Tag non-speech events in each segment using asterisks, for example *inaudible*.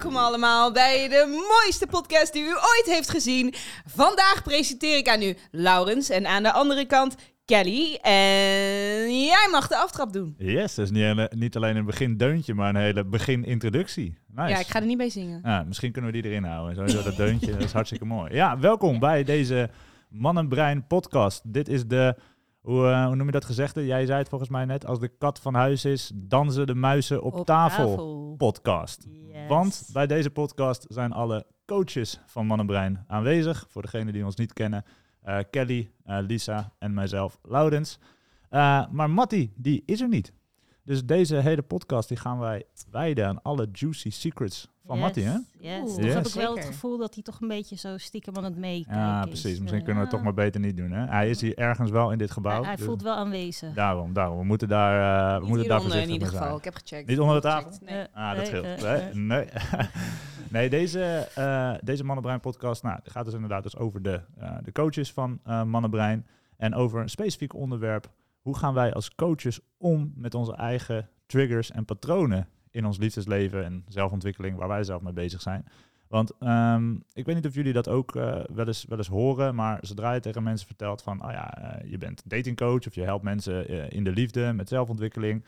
Welkom allemaal bij de mooiste podcast die u ooit heeft gezien. Vandaag presenteer ik aan u Laurens en aan de andere kant Kelly. En jij mag de aftrap doen. Yes, dus niet, hele- niet alleen een begin deuntje, maar een hele begin introductie. Nice. Ja, ik ga er niet bij zingen. Misschien kunnen we die erin houden. Sowieso dat deuntje, dat is hartstikke mooi. Ja, welkom bij deze Man en Brein podcast. Dit is de, hoe, eh, hoe noem je dat gezegde? Jij zei het volgens mij net, als de kat van huis is, dansen de muizen op, tafel. podcast. Yes. Want bij deze podcast zijn alle coaches van Man en Brein aanwezig. Voor degenen die ons niet kennen, eh, Kelly, eh, Lisa en mijzelf, Laurens. Maar Matti, die is er niet. Dus deze hele podcast die gaan wij wijden aan alle juicy secrets van Yes, Matti, hè? Yes. Oeh, Toch Yes. heb ik wel het gevoel dat hij toch een beetje zo stiekem aan het meekijken Ja, is. precies. Eh, Misschien kunnen we het toch maar beter niet doen, hè? Hij is hier ergens wel in dit gebouw. hij hij dus voelt wel aanwezig. Daarom, daarom. We moeten daar, eh, we Niet moeten daar voorzichtig in ieder geval. zijn. Ik heb gecheckt. Niet onder de tafel? Nee. Eh, Ah, dat scheelt. eh, Nee, eh. nee. *laughs* nee deze, eh deze Mannenbrein podcast nou, gaat dus inderdaad dus over de, eh, de coaches van eh Mannenbrein. En over een specifiek onderwerp. Hoe gaan wij als coaches om met onze eigen triggers en patronen in ons liefdesleven en zelfontwikkeling, waar wij zelf mee bezig zijn. Want ehm, ik weet niet of jullie dat ook eh, wel, eens, wel eens horen, maar zodra je tegen mensen vertelt van, oh ja, eh, je bent datingcoach of je helpt mensen eh, in de liefde met zelfontwikkeling,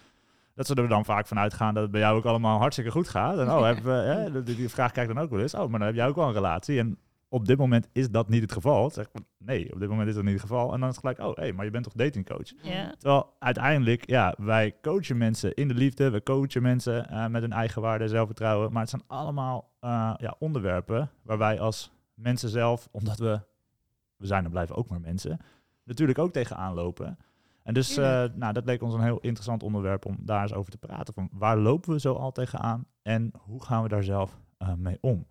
dat ze er dan vaak van uitgaan dat het bij jou ook allemaal hartstikke goed gaat. En oh, heb, die, die vraag krijg ik dan ook wel eens. Oh, maar dan heb jij ook wel een relatie. En op dit moment is dat niet het geval. Zeg, ik, nee, op dit moment is dat niet het geval. En dan is het gelijk, oh, hé, maar je bent toch datingcoach? Ja. Terwijl uiteindelijk, ja, wij coachen mensen in de liefde. We coachen mensen eh, met hun eigen waarde en zelfvertrouwen. Maar het zijn allemaal eh, ja, onderwerpen waar wij als mensen zelf, omdat we, we zijn en blijven ook maar mensen, natuurlijk ook tegenaan lopen. En dus, eh, nou, dat leek ons een heel interessant onderwerp om daar eens over te praten. Van waar lopen we zo al tegenaan en hoe gaan we daar zelf eh, mee om?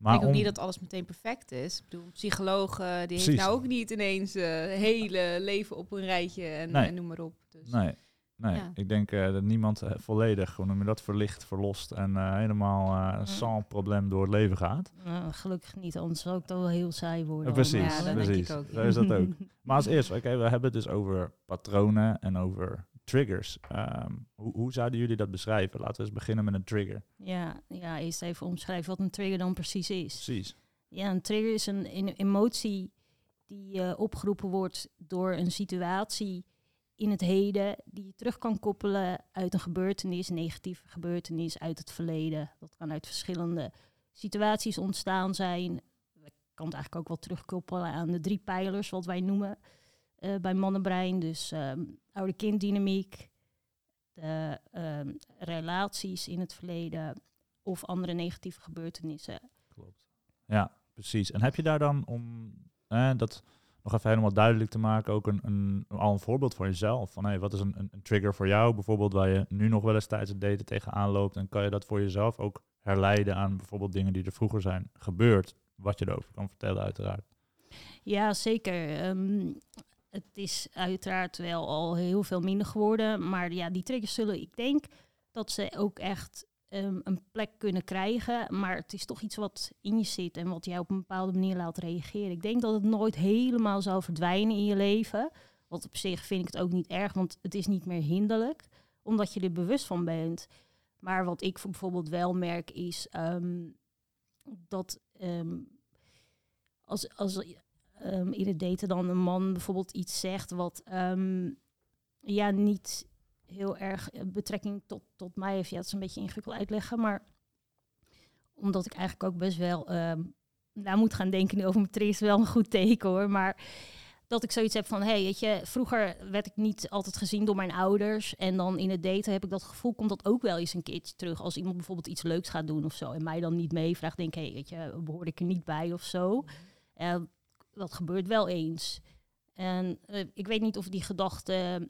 Maar ik denk ook niet dat alles meteen perfect is. Ik bedoel, eh, die Precies. heeft nou ook niet ineens eh hele leven op een rijtje en, Nee. en noem maar op. Dus. Nee, nee. Ja. ik denk eh, dat niemand eh, volledig, hoe noem je dat, verlicht, verlost en eh, helemaal eh Mm. sans probleem door het leven gaat. Nou, gelukkig niet, anders zou ik toch wel heel saai worden. Ja, precies, Ja, dat denk precies. ik ook, Zo is dat ook. Maar als eerst, oké, we hebben het dus over patronen en over triggers. Ehm, hoe, hoe zouden jullie dat beschrijven? Laten we eens beginnen met een trigger. Ja, ja, eerst even omschrijven wat een trigger dan precies is. Precies. Ja, een trigger is een, een emotie die eh, opgeroepen wordt door een situatie in het heden die je terug kan koppelen uit een gebeurtenis, een negatieve gebeurtenis uit het verleden. Dat kan uit verschillende situaties ontstaan zijn. Je kan het eigenlijk ook wel terugkoppelen aan de drie pijlers, wat wij noemen eh, bij mannenbrein. Dus ehm oude-kinddynamiek, de ehm, relaties in het verleden of andere negatieve gebeurtenissen. Klopt. Ja, precies. En heb je daar dan om eh, dat nog even helemaal duidelijk te maken, ook een, een, al een voorbeeld voor jezelf? Van hey, wat is een, een, trigger voor jou, bijvoorbeeld waar je nu nog wel eens tijdens het daten tegenaan loopt? En kan je dat voor jezelf ook herleiden aan bijvoorbeeld dingen die er vroeger zijn gebeurd? Wat je erover kan vertellen, uiteraard. Ja, zeker. Ehm, het is uiteraard wel al heel veel minder geworden. Maar ja, die triggers zullen, ik denk dat ze ook echt ehm, een plek kunnen krijgen. Maar het is toch iets wat in je zit en wat jij op een bepaalde manier laat reageren. Ik denk dat het nooit helemaal zal verdwijnen in je leven. Want op zich vind ik het ook niet erg, want het is niet meer hinderlijk. Omdat je er bewust van bent. Maar wat ik bijvoorbeeld wel merk is ehm, dat ehm, als, als ehm, in het daten dan een man bijvoorbeeld iets zegt wat ehm, ja niet heel erg eh, betrekking tot, tot mij heeft. Ja, het is een beetje ingewikkeld uitleggen, maar omdat ik eigenlijk ook best wel ehm na moet gaan denken nu over mijn wel een goed teken hoor. Maar dat ik zoiets heb van, hey, weet je, vroeger werd ik niet altijd gezien door mijn ouders. En dan in het daten heb ik dat gevoel, komt dat ook wel eens een keertje terug. Als iemand bijvoorbeeld iets leuks gaat doen of zo en mij dan niet meevraagt, denk ik, hey, weet je, behoorde ik er niet bij of zo. En dat gebeurt wel eens. En eh, ik weet niet of die gedachte,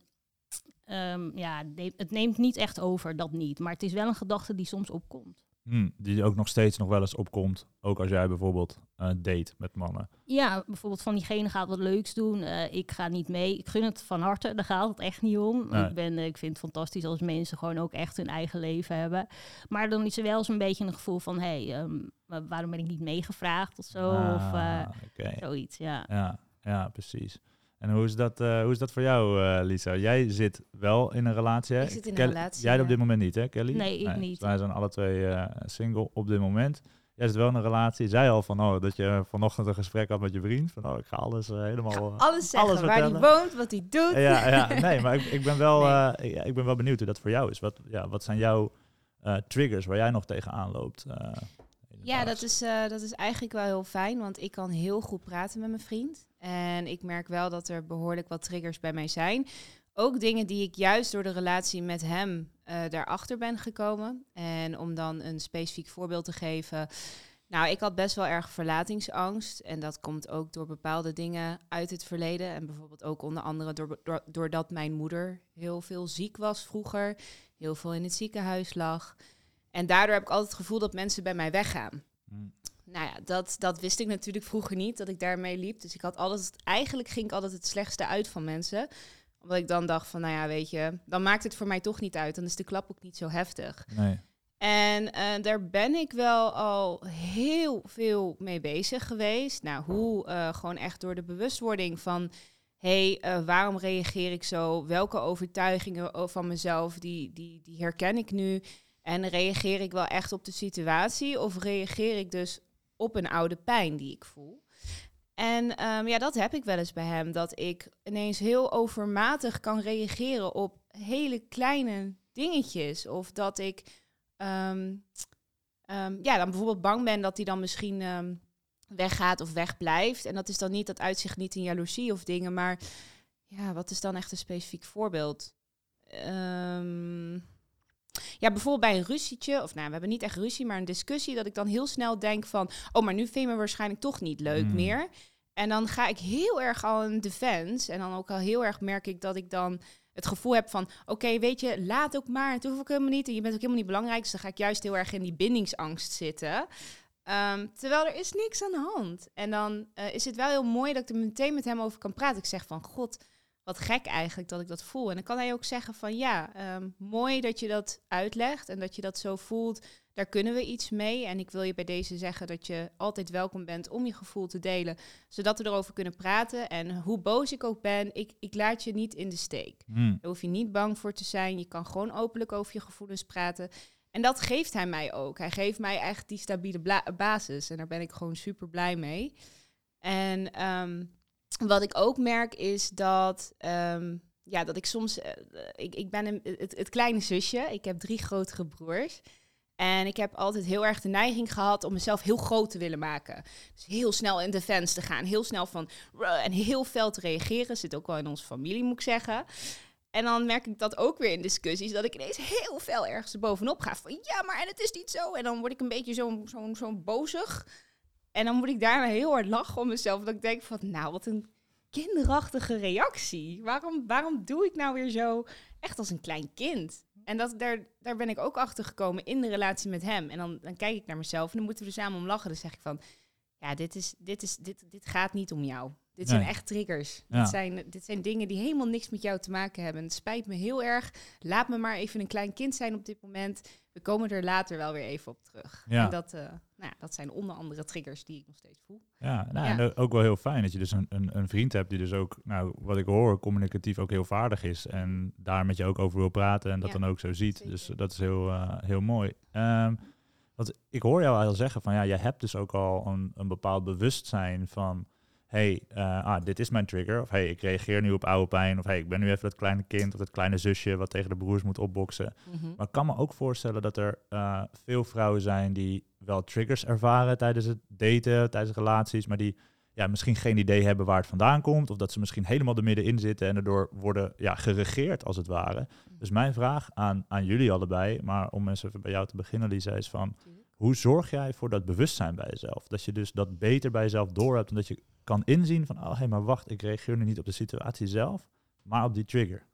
ehm, ja, het neemt niet echt over, dat niet. Maar het is wel een gedachte die soms opkomt. Hm, die ook nog steeds nog wel eens opkomt, ook als jij bijvoorbeeld eh, date met mannen. Ja, bijvoorbeeld van diegene gaat wat leuks doen. eh, ik ga niet mee. Ik gun het van harte. Daar gaat het echt niet om. Nee. Ik, ben, eh, ik vind het fantastisch als mensen gewoon ook echt hun eigen leven hebben. Maar dan is er wel eens een beetje een gevoel van... hé, hey, ehm, waarom ben ik niet meegevraagd of zo? of Ah, zoiets, ja. Ja, ja, precies. En hoe is dat, eh, hoe is dat voor jou, eh, Lisa? Jij zit wel in een relatie, hè? Ik zit in een Kel- relatie, Jij op dit moment niet, hè, Kelly? Nee, ik niet. dus wij zijn alle twee eh, single op dit moment. Jij zit wel in een relatie. Zei al van, oh, dat je vanochtend een gesprek had met je vriend. Van, oh, ik ga alles helemaal... Alles zeggen, alles waar hij woont, wat hij doet. ja, ja, *laughs* nee, maar ik, ik, ben wel, Nee. ik ben wel benieuwd hoe dat voor jou is. Wat, ja, wat zijn jouw triggers waar jij nog tegenaan loopt? Ja, dat is, dat is eigenlijk wel heel fijn, want ik kan heel goed praten met mijn vriend. En ik merk wel dat er behoorlijk wat triggers bij mij zijn. Ook dingen die ik juist door de relatie met hem eh, daarachter ben gekomen. En om dan een specifiek voorbeeld te geven. Nou, ik had best wel erg verlatingsangst. En dat komt ook door bepaalde dingen uit het verleden. En bijvoorbeeld ook onder andere door, door- doordat mijn moeder heel veel ziek was vroeger. Heel veel in het ziekenhuis lag. En daardoor heb ik altijd het gevoel dat mensen bij mij weggaan. Mm. Nou ja, dat, dat wist ik natuurlijk vroeger niet, dat ik daarmee liep. Dus ik had altijd, eigenlijk ging ik altijd het slechtste uit van mensen. Omdat ik dan dacht van, nou ja, weet je, dan maakt het voor mij toch niet uit. Dan is de klap ook niet zo heftig. Nee. En eh, daar ben ik wel al heel veel mee bezig geweest. Nou, hoe eh, gewoon echt door de bewustwording van... hé, hey, eh, waarom reageer ik zo? Welke overtuigingen van mezelf, die, die, die herken ik nu? En reageer ik wel echt op de situatie? Of reageer ik dus op een oude pijn die ik voel? En ehm, ja, dat heb ik wel eens bij hem. Dat ik ineens heel overmatig kan reageren op hele kleine dingetjes. Of dat ik ehm, ehm, ja, dan bijvoorbeeld bang ben dat hij dan misschien weggaat of wegblijft. En dat is dan niet, dat uitzicht niet in jaloezie of dingen. Maar ja, wat is dan echt een specifiek voorbeeld? Ja, bijvoorbeeld bij een ruzietje, of nou, we hebben niet echt ruzie, maar een discussie, dat ik dan heel snel denk van, oh, maar nu vind je me waarschijnlijk toch niet leuk Hmm. meer. En dan ga ik heel erg al in defense. En dan ook al heel erg merk ik dat ik dan het gevoel heb van... oké, weet je, laat ook maar. Het hoeft ook helemaal niet. En je bent ook helemaal niet belangrijk. Dus dan ga ik juist heel erg in die bindingsangst zitten. Ehm, terwijl er is niks aan de hand. En dan eh, is het wel heel mooi dat ik er meteen met hem over kan praten. Ik zeg van, god, wat gek eigenlijk dat ik dat voel. En dan kan hij ook zeggen van, ja, ehm, mooi dat je dat uitlegt... en dat je dat zo voelt. Daar kunnen we iets mee. En ik wil je bij deze zeggen dat je altijd welkom bent om je gevoel te delen zodat we erover kunnen praten. En hoe boos ik ook ben, ik, ik laat je niet in de steek. Mm. Daar hoef je niet bang voor te zijn. Je kan gewoon openlijk over je gevoelens praten. En dat geeft hij mij ook. Hij geeft mij echt die stabiele basis. En daar ben ik gewoon super blij mee. En ehm, wat ik ook merk is dat, ehm, ja, dat ik soms... eh, ik, ik ben een, het, het kleine zusje. Ik heb drie grotere broers. En ik heb altijd heel erg de neiging gehad om mezelf heel groot te willen maken. Dus heel snel in defense te gaan. Heel snel van... En heel fel te reageren. Zit ook wel in onze familie, moet ik zeggen. En dan merk ik dat ook weer in discussies. Dat ik ineens heel fel ergens bovenop ga. Van ja, maar en het is niet zo. En dan word ik een beetje zo'n zo'n zo'n bozig. En dan moet ik daarna heel hard lachen om mezelf. Dat ik denk van, nou, wat een kinderachtige reactie. Waarom, waarom doe ik nou weer zo echt als een klein kind? En dat, daar, daar ben ik ook achter gekomen in de relatie met hem. En dan, dan kijk ik naar mezelf en dan moeten we er samen om lachen. Dan zeg ik van, ja, dit, is, dit, is, dit, dit gaat niet om jou. Dit zijn echt triggers. Ja. Dit, zijn, dit zijn dingen die helemaal niks met jou te maken hebben. Het spijt me heel erg. Laat me maar even een klein kind zijn op dit moment. We komen er later wel weer even op terug. Ja. En dat, eh, nou ja, dat zijn onder andere triggers die ik nog steeds voel. Ja, nou, Ja. en ook wel heel fijn dat je dus een, een, een vriend hebt die dus ook, nou, wat ik hoor, communicatief ook heel vaardig is. En daar met je ook over wil praten en dat Ja, dan ook zo ziet. zeker. Dus dat is heel, eh, heel mooi. Ehm, want ik hoor jou al zeggen van, ja, jij hebt dus ook al een, een bepaald bewustzijn van, hey, eh, ah, dit is mijn trigger. Of hey, ik reageer nu op oude pijn. Of hey, ik ben nu even dat kleine kind of dat kleine zusje wat tegen de broers moet opboksen. Maar ik kan me ook voorstellen dat er eh, veel vrouwen zijn die wel triggers ervaren tijdens het daten, tijdens relaties, maar die ja, misschien geen idee hebben waar het vandaan komt, of dat ze misschien helemaal er middenin zitten en erdoor worden ja, geregeerd als het ware. Dus mijn vraag aan, aan jullie allebei, maar om eens even bij jou te beginnen, Lisa, is van hoe zorg jij voor dat bewustzijn bij jezelf? Dat je dus dat beter bij jezelf door hebt en dat je kan inzien van, oh hé, maar wacht, ik reageer nu niet op de situatie zelf, maar op die trigger.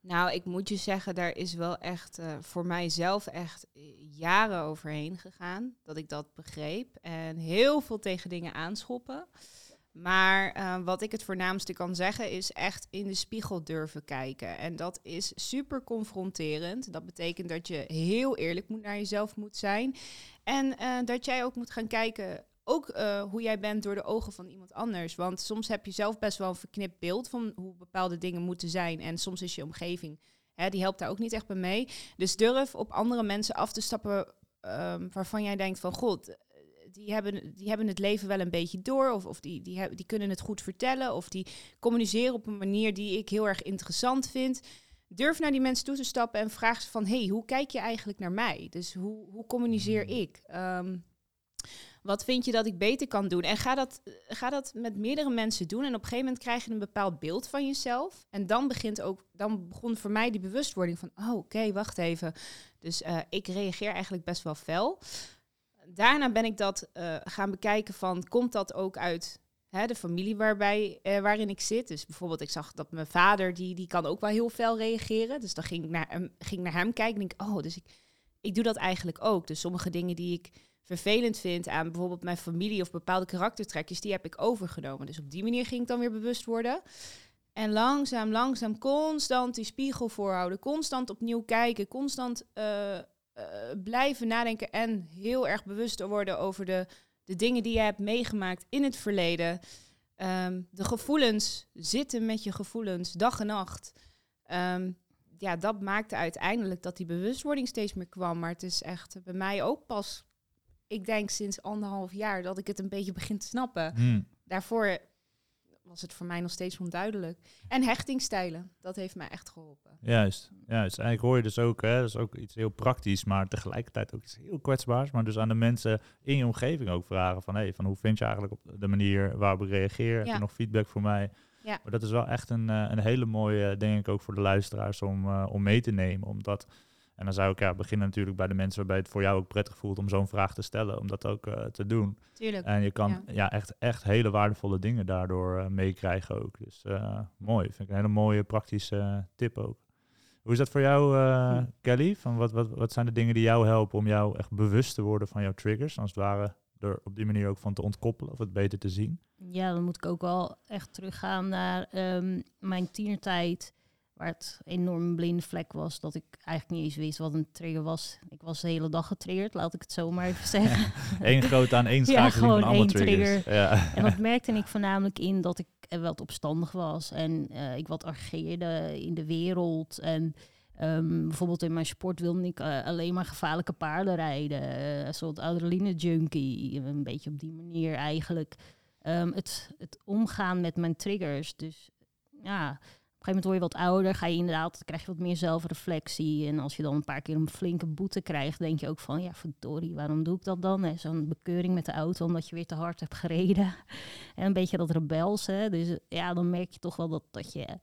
Nou, ik moet je zeggen, daar is wel echt eh, voor mijzelf echt eh, jaren overheen gegaan. Dat ik dat begreep. En heel veel tegen dingen aanschoppen. Maar eh, wat ik het voornaamste kan zeggen is echt in de spiegel durven kijken. En dat is super confronterend. Dat betekent dat je heel eerlijk moet naar jezelf moet zijn. En dat jij ook moet gaan kijken, ook eh, hoe jij bent door de ogen van iemand anders. Want soms heb je zelf best wel een verknipt beeld van hoe bepaalde dingen moeten zijn. En soms is je omgeving, hè, die helpt daar ook niet echt bij mee. Dus durf op andere mensen af te stappen ehm, waarvan jij denkt van... God, die hebben, die hebben het leven wel een beetje door. Of, of die, die, die kunnen het goed vertellen. Of die communiceren op een manier die ik heel erg interessant vind. Durf naar die mensen toe te stappen en vraag ze van... hey, hoe kijk je eigenlijk naar mij? Dus hoe, hoe communiceer Hmm. ik? Ehm, wat vind je dat ik beter kan doen? En ga dat, ga dat met meerdere mensen doen. En op een gegeven moment krijg je een bepaald beeld van jezelf. En dan begint ook, dan begon voor mij die bewustwording van, oh oké, wacht even. Dus eh, ik reageer eigenlijk best wel fel. Daarna ben ik dat eh, gaan bekijken van, komt dat ook uit de familie waarbij, eh, waarin ik zit? Dus bijvoorbeeld, ik zag dat mijn vader, die, die kan ook wel heel fel reageren. Dus dan ging ik naar hem, ging naar hem kijken en denk, ik, oh, dus ik, ik doe dat eigenlijk ook. Dus sommige dingen die ik vervelend vind aan bijvoorbeeld mijn familie of bepaalde karaktertrekjes, die heb ik overgenomen. Dus op die manier ging ik dan weer bewust worden. En langzaam, langzaam, constant die spiegel voorhouden, constant opnieuw kijken, constant eh, eh, blijven nadenken en heel erg bewust worden over de, de dingen die je hebt meegemaakt in het verleden. Ehm, de gevoelens, zitten met je gevoelens, dag en nacht. Ehm, ja, dat maakte uiteindelijk dat die bewustwording steeds meer kwam. Maar het is echt bij mij ook pas, ik denk sinds anderhalf jaar, dat ik het een beetje begin te snappen. Hmm. Daarvoor was het voor mij nog steeds onduidelijk. En hechtingstijlen, dat heeft mij echt geholpen. Juist, juist. Eigenlijk hoor je dus ook, hè, dat is ook iets heel praktisch, maar tegelijkertijd ook iets heel kwetsbaars. Maar dus aan de mensen in je omgeving ook vragen van, hey, van hoe vind je eigenlijk op de manier waarop ik reageer? Heb Ja. je nog feedback voor mij? Ja. Maar dat is wel echt een, eh, een hele mooie, denk ik, ook voor de luisteraars om, eh, om mee te nemen. Omdat, en dan zou ik ja, beginnen natuurlijk bij de mensen waarbij het voor jou ook prettig voelt om zo'n vraag te stellen, om dat ook eh, te doen. Tuurlijk. En je kan Ja. ja. echt, echt hele waardevolle dingen daardoor eh, meekrijgen ook. Dus eh, mooi. Vind ik een hele mooie praktische tip ook. Hoe is dat voor jou, eh, Hm. Kelly? Van wat, wat, wat zijn de dingen die jou helpen om jou echt bewust te worden van jouw triggers? Als het ware er op die manier ook van te ontkoppelen of het beter te zien. Ja, dan moet ik ook wel echt teruggaan naar ehm, mijn tienertijd. Waar het enorm een blinde vlek was. Dat ik eigenlijk niet eens wist wat een trigger was. Ik was de hele dag getriggerd, laat ik het zo maar even zeggen. *laughs* Eén grote aan één Ja, gewoon van één triggers. Ja. En dat merkte ik voornamelijk in dat ik eh, wat opstandig was. En eh, ik wat ageerde in de wereld. En ehm, bijvoorbeeld in mijn sport wilde ik eh, alleen maar gevaarlijke paarden rijden. een soort adrenaline junkie. Een beetje op die manier eigenlijk. Ehm, het, het omgaan met mijn triggers. Dus ja, gegeven moment word je wat ouder. Ga je inderdaad, krijg je wat meer zelfreflectie. En als je dan een paar keer een flinke boete krijgt, denk je ook van... Ja, verdorie, waarom doe ik dat dan? hè? Zo'n bekeuring met de auto omdat je weer te hard hebt gereden. *laughs* En een beetje dat rebelse. Dus eh, ja, dan merk je toch wel dat, dat je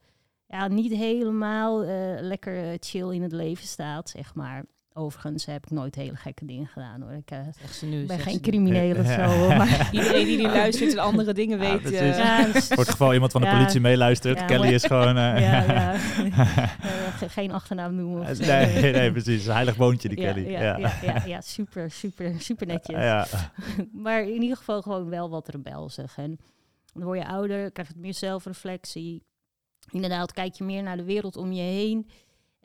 ja, niet helemaal eh, lekker eh, chill in het leven staat, zeg maar. Overigens heb ik nooit hele gekke dingen gedaan hoor. Ik Zegt ze nu. ben geen crimineel of zo. Maar, *laughs* Iedereen die nu luistert en andere dingen Ja, weet. eh, ja, *laughs* dus- Voor het geval iemand van de Ja. politie meeluistert, Ja, Kelly maar- is gewoon... eh, *laughs* ja, ja. Ge- geen achternaam noemen. Of zo. nee, nee, precies. Een heilig boontje, die ja, Kelly. Ja, ja. Ja, ja, super, super, super netjes. Ja. maar in ieder geval gewoon wel wat rebelsig. En dan word je ouder, krijg je meer zelfreflectie. Inderdaad, kijk je meer naar de wereld om je heen.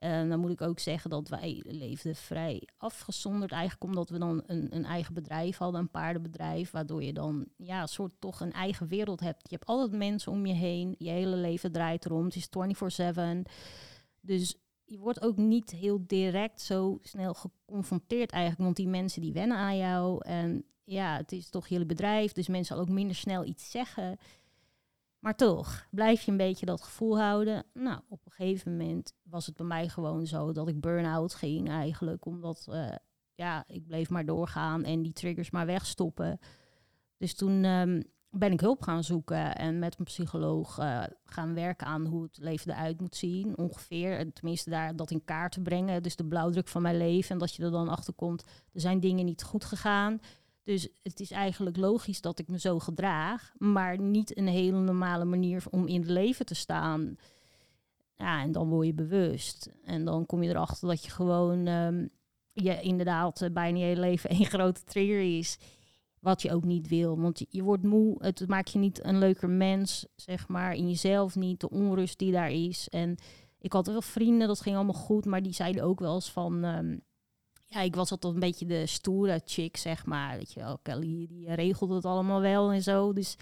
En dan moet ik ook zeggen dat wij leefden vrij afgezonderd. Eigenlijk omdat we dan een, een eigen bedrijf hadden, een paardenbedrijf. Waardoor je dan ja, soort toch een eigen wereld hebt. Je hebt altijd mensen om je heen. Je hele leven draait erom. Het is 24-7. Dus je wordt ook niet heel direct zo snel geconfronteerd eigenlijk. Want die mensen die wennen aan jou. En ja, het is toch jullie bedrijf. Dus mensen zal ook minder snel iets zeggen. Maar toch, blijf je een beetje dat gevoel houden. Nou, op een gegeven moment was het bij mij gewoon zo dat ik burn-out ging eigenlijk. Omdat, eh, ja, ik bleef maar doorgaan en die triggers maar wegstoppen. Dus toen ehm, ben ik hulp gaan zoeken en met een psycholoog eh, gaan werken aan hoe het leven eruit moet zien. Ongeveer, en tenminste daar dat in kaart te brengen. Dus de blauwdruk van mijn leven en dat je er dan achter komt, er zijn dingen niet goed gegaan. Dus het is eigenlijk logisch dat ik me zo gedraag, maar niet een hele normale manier om in het leven te staan. Ja, en dan word je bewust. En dan kom je erachter dat je gewoon ehm, je inderdaad eh, bijna je hele leven één *laughs* grote trigger is. Wat je ook niet wil. Want je, wordt moe. Het maakt je niet een leuker mens, zeg maar. In jezelf niet. De onrust die daar is. En ik had wel vrienden, dat ging allemaal goed. Maar die zeiden ook wel eens van... ehm, ja, ik was altijd een beetje de stoere chick, zeg maar. Weet je wel, Kelly die regelde het allemaal wel en zo. Dus,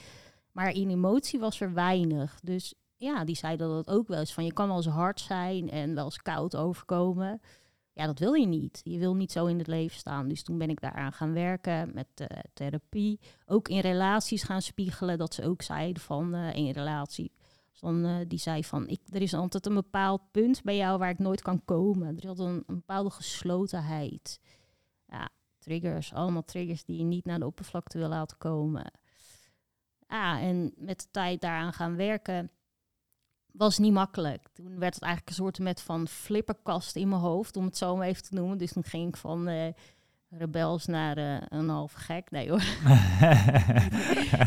maar in emotie was er weinig. Dus ja, die zei dat het ook wel eens van je kan wel eens hard zijn en wel eens koud overkomen. Ja, dat wil je niet. Je wil niet zo in het leven staan. Dus toen ben ik daaraan gaan werken met uh, therapie. Ook in relaties gaan spiegelen. Dat ze ook zeiden van uh, in relatie. Dan, uh, die zei van, ik, er is altijd een bepaald punt bij jou waar ik nooit kan komen. Er is een, bepaalde geslotenheid. Ja, triggers. Allemaal triggers die je niet naar de oppervlakte wil laten komen. Ja, en met de tijd daaraan gaan werken was niet makkelijk. Toen werd het eigenlijk een soort met van flipperkast in mijn hoofd, om het zo maar even te noemen. Dus toen ging ik van uh, rebels naar uh, een half gek. Nee hoor. *laughs*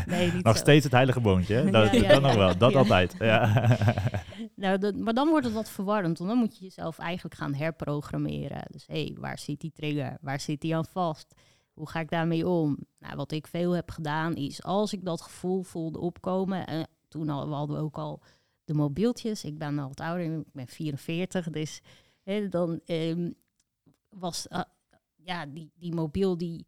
nee, niet nog zo. steeds het heilige boontje, hè? Dat, ja, ja, dat nog wel, dat altijd. Ja. *laughs* nou, dat, maar dan wordt het wat verwarrend, want dan moet je jezelf eigenlijk gaan herprogrammeren. Dus hé, hey, waar zit die trigger? Waar zit die aan vast? Hoe ga ik daarmee om? Nou, wat ik veel heb gedaan is, als ik dat gevoel voelde opkomen, en toen hadden we ook al de mobieltjes. Ik ben al wat ouder, ik ben 44, dus hè, dan um, was uh, ja, die, die mobiel die,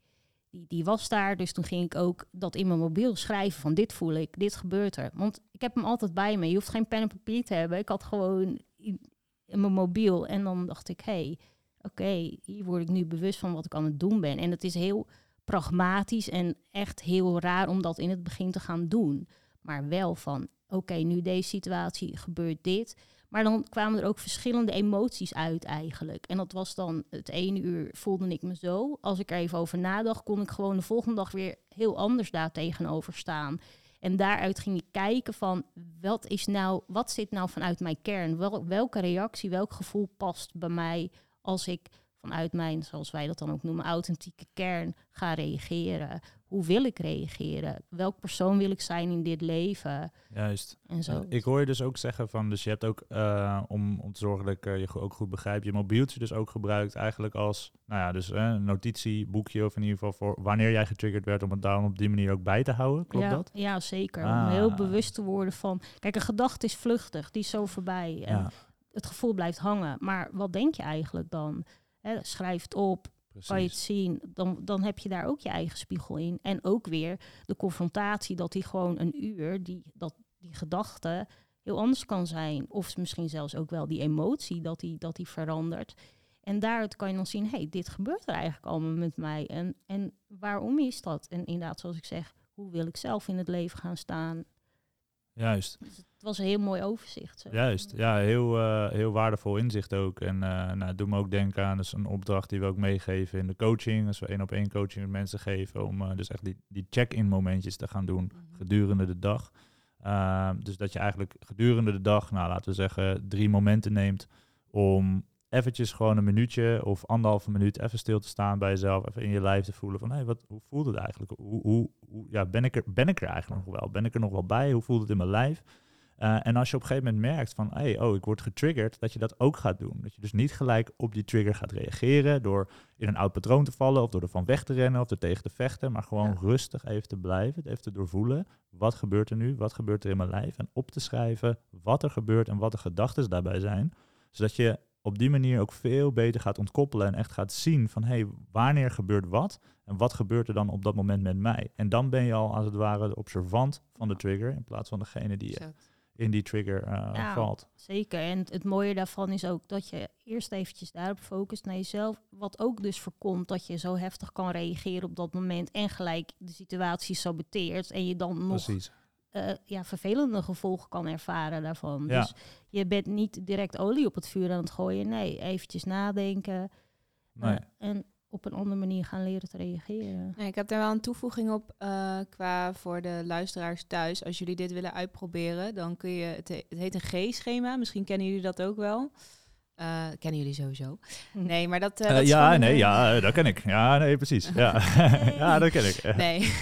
die, was daar. Dus toen ging ik ook dat in mijn mobiel schrijven van dit voel ik, dit gebeurt er. Want ik heb hem altijd bij me. Je hoeft geen pen en papier te hebben. Ik had gewoon in, mijn mobiel en dan dacht ik, hé, hey, oké, hier word ik nu bewust van wat ik aan het doen ben. En het is heel pragmatisch en echt heel raar om dat in het begin te gaan doen. Maar wel van, oké, nu deze situatie gebeurt dit. Maar dan kwamen er ook verschillende emoties uit eigenlijk. En dat was dan het ene uur voelde ik me zo. Als ik er even over nadacht, kon ik gewoon de volgende dag weer heel anders daar tegenover staan. En daaruit ging ik kijken van wat is nou, wat zit nou vanuit mijn kern? Wel, welke reactie, welk gevoel past bij mij als ik vanuit mijn, zoals wij dat dan ook noemen, authentieke kern ga reageren? Hoe wil ik reageren? Welk persoon wil ik zijn in dit leven? Juist. En zo. ik hoor je dus ook zeggen van, dus je hebt ook, uh, om, om te zorgen dat ik uh, je ook goed begrijp, je mobieltje dus ook gebruikt eigenlijk als, nou ja, dus uh, een notitieboekje of in ieder geval voor wanneer jij getriggerd werd om het daarom op die manier ook bij te houden. Klopt ja, dat? Ja, zeker. Ah. Om heel bewust te worden van, kijk, een gedachte is vluchtig, die is zo voorbij. En ja. het gevoel blijft hangen. Maar wat denk je eigenlijk dan? Schrijf het op, Kan je het zien, dan, dan heb je daar ook je eigen spiegel in. En ook weer de confrontatie dat die gewoon een uur, die, dat die gedachte heel anders kan zijn. Of misschien zelfs ook wel die emotie dat die, dat die verandert. En daaruit kan je dan zien, hey, dit gebeurt er eigenlijk allemaal met mij. En, en waarom is dat? En inderdaad, zoals ik zeg, hoe wil ik zelf in het leven gaan staan? Juist. Dus het was een heel mooi overzicht. Zo. Juist, ja, heel, uh, heel waardevol inzicht ook. En uh, nou, doe me ook denken aan dus een opdracht die we ook meegeven in de coaching. Als we één op één coaching met mensen geven, om uh, dus echt die, die check-in momentjes te gaan doen mm-hmm. gedurende de dag. Ehm, dus dat je eigenlijk gedurende de dag, nou laten we zeggen, drie momenten neemt om eventjes gewoon een minuutje of anderhalve minuut even stil te staan bij jezelf, even in je lijf te voelen van, hé, hey, wat, hoe voelt het eigenlijk? Hoe, hoe, hoe, ja, ben, ik er, ben ik er eigenlijk nog wel? Ben ik er nog wel bij? Hoe voelt het in mijn lijf? Uh, en als je op een gegeven moment merkt van, hey, oh, ik word getriggerd, dat je dat ook gaat doen. Dat je dus niet gelijk op die trigger gaat reageren door in een oud patroon te vallen of door ervan weg te rennen of er tegen te vechten, maar gewoon ja. rustig even te blijven, even te doorvoelen. Wat gebeurt er nu? Wat gebeurt er in mijn lijf? En op te schrijven wat er gebeurt en wat de gedachten daarbij zijn. Zodat je op die manier ook veel beter gaat ontkoppelen en echt gaat zien van hé, hey, wanneer gebeurt wat en wat gebeurt er dan op dat moment met mij. En dan ben je al als het ware de observant van de trigger in plaats van degene die in die trigger uh, ja, valt. Zeker. En het mooie daarvan is ook dat je eerst eventjes daarop focust naar jezelf. Wat ook dus voorkomt dat je zo heftig kan reageren op dat moment en gelijk de situatie saboteert en je dan nog Precies uh, ja, vervelende gevolgen kan ervaren daarvan. Ja. Dus je bent niet direct olie op het vuur aan het gooien. Nee, eventjes nadenken. Nee. Uh, en op een andere manier gaan leren te reageren. Nee, ik heb daar wel een toevoeging op uh, qua voor de luisteraars thuis. Als jullie dit willen uitproberen, dan kun je... Het, het heet een G-schema. Misschien kennen jullie dat ook wel. Uh, kennen jullie sowieso? Nee, maar dat. Uh, dat ja, nee, ja, dat ken ik. Ja, nee, precies. Ja, *laughs* ja dat ken ik. Nee,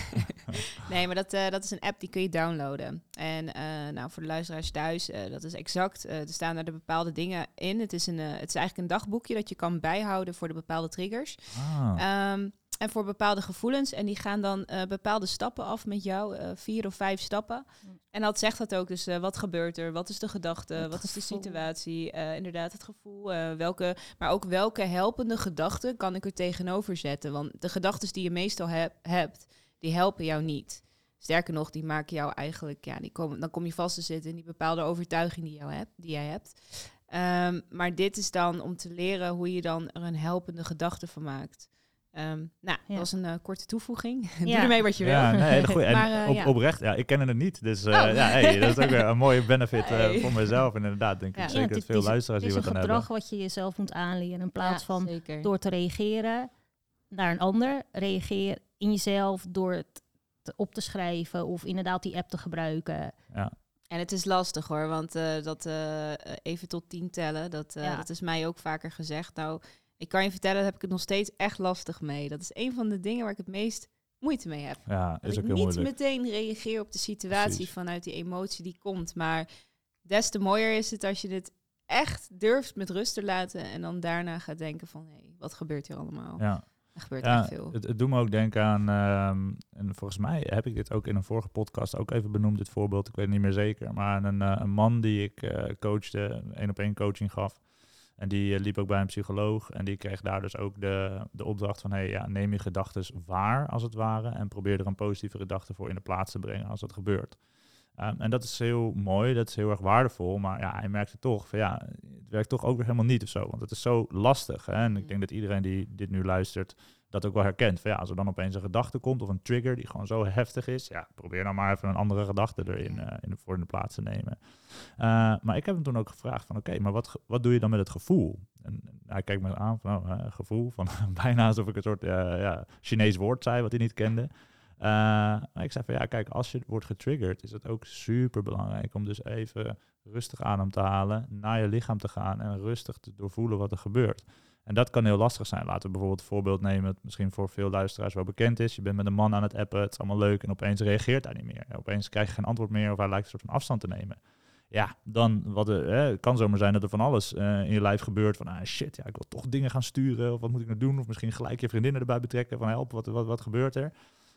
*laughs* nee maar dat, dat is een app die kun je downloaden. En nou, voor de luisteraars thuis, dat is exact. er staan er de bepaalde dingen in. Het is, een, het is eigenlijk een dagboekje dat je kan bijhouden voor de bepaalde triggers. Ah. Um, en voor bepaalde gevoelens. En die gaan dan eh, bepaalde stappen af met jou, eh, vier of vijf stappen. Mm. En dat zegt dat ook. Dus eh, wat gebeurt er? Wat is de gedachte? Het wat is de situatie? Eh, inderdaad, het gevoel. eh, welke, maar ook welke helpende gedachten kan ik er tegenover zetten? Want de gedachten die je meestal heb- hebt, die helpen jou niet. Sterker nog, die maken jou eigenlijk, ja, die komen, dan kom je vast te zitten in die bepaalde overtuiging die, jou hebt, die jij hebt. Ehm, maar dit is dan om te leren hoe je dan er een helpende gedachte van maakt. Ehm, nou, Ja. dat was een eh, korte toevoeging. *laughs* Doe Ja. ermee wat je wil. Ja, nee, hele goeie. En Maar, eh, op, ja. oprecht, ja, ik ken het niet. Dus eh, Oh. ja, hey, dat is ook weer een mooie benefit eh, voor mezelf. En inderdaad, denk Ja. ik zeker het dat is- veel luisteraars Het hier is wat een aan gedrag hebben. wat je jezelf moet aanleren. In plaats van zeker. door te reageren naar een ander, reageer in jezelf door het te- op te schrijven of inderdaad die app te gebruiken. Ja. En het is lastig hoor, want eh, dat eh, even tot tien tellen, dat, eh, Ja. dat is mij ook vaker gezegd. Nou, ik kan je vertellen, daar heb ik het nog steeds echt lastig mee. Dat is een van de dingen waar ik het meest moeite mee heb. Ja, Dat is ik ook heel niet moeilijk. meteen reageer op de situatie Precies. vanuit die emotie die komt. Maar des te mooier is het als je dit echt durft met rust te laten en dan daarna gaat denken van, hé, wat gebeurt hier allemaal? Ja. Er gebeurt Ja, echt veel. het, het doet me ook denken aan, ehm, en volgens mij heb ik dit ook in een vorige podcast ook even benoemd, dit voorbeeld, ik weet het niet meer zeker, maar een, eh, een man die ik eh, coachte, één op één coaching gaf. En die eh, liep ook bij een psycholoog en die kreeg daar dus ook de, de opdracht van, hey, ja, neem je gedachten waar als het ware en probeer er een positieve gedachte voor in de plaats te brengen als dat gebeurt. Ehm, en dat is heel mooi, dat is heel erg waardevol, maar ja, hij merkte toch van ja, het werkt toch ook weer helemaal niet of zo, want het is zo lastig. Hè? En ik denk dat iedereen die dit nu luistert, dat ook wel herkent. Van ja, als er dan opeens een gedachte komt of een trigger die gewoon zo heftig is, ja, probeer dan maar even een andere gedachte erin eh, in de, voor in de plaats te nemen. Eh, maar ik heb hem toen ook gevraagd van oké, maar wat, wat doe je dan met het gevoel? En hij kijkt me aan van oh, eh, gevoel, van *laughs* bijna alsof ik een soort ja, Chinees woord zei wat hij niet kende. Maar ik zei van ja, kijk, als je wordt getriggerd, is het ook super belangrijk om dus even rustig adem te halen, naar je lichaam te gaan en rustig te doorvoelen wat er gebeurt. En dat kan heel lastig zijn. Laten we bijvoorbeeld een voorbeeld nemen, dat misschien voor veel luisteraars wel bekend is. Je bent met een man aan het appen, het is allemaal leuk en opeens reageert hij niet meer. En opeens krijg je geen antwoord meer of hij lijkt een soort van afstand te nemen. Ja, dan wat er, het kan zomaar zijn dat er van alles eh, in je lijf gebeurt. Van ah shit, ja, ik wil toch dingen gaan sturen. Of wat moet ik nou doen? Of misschien gelijk je vriendinnen erbij betrekken. Van help, wat, wat, wat gebeurt er?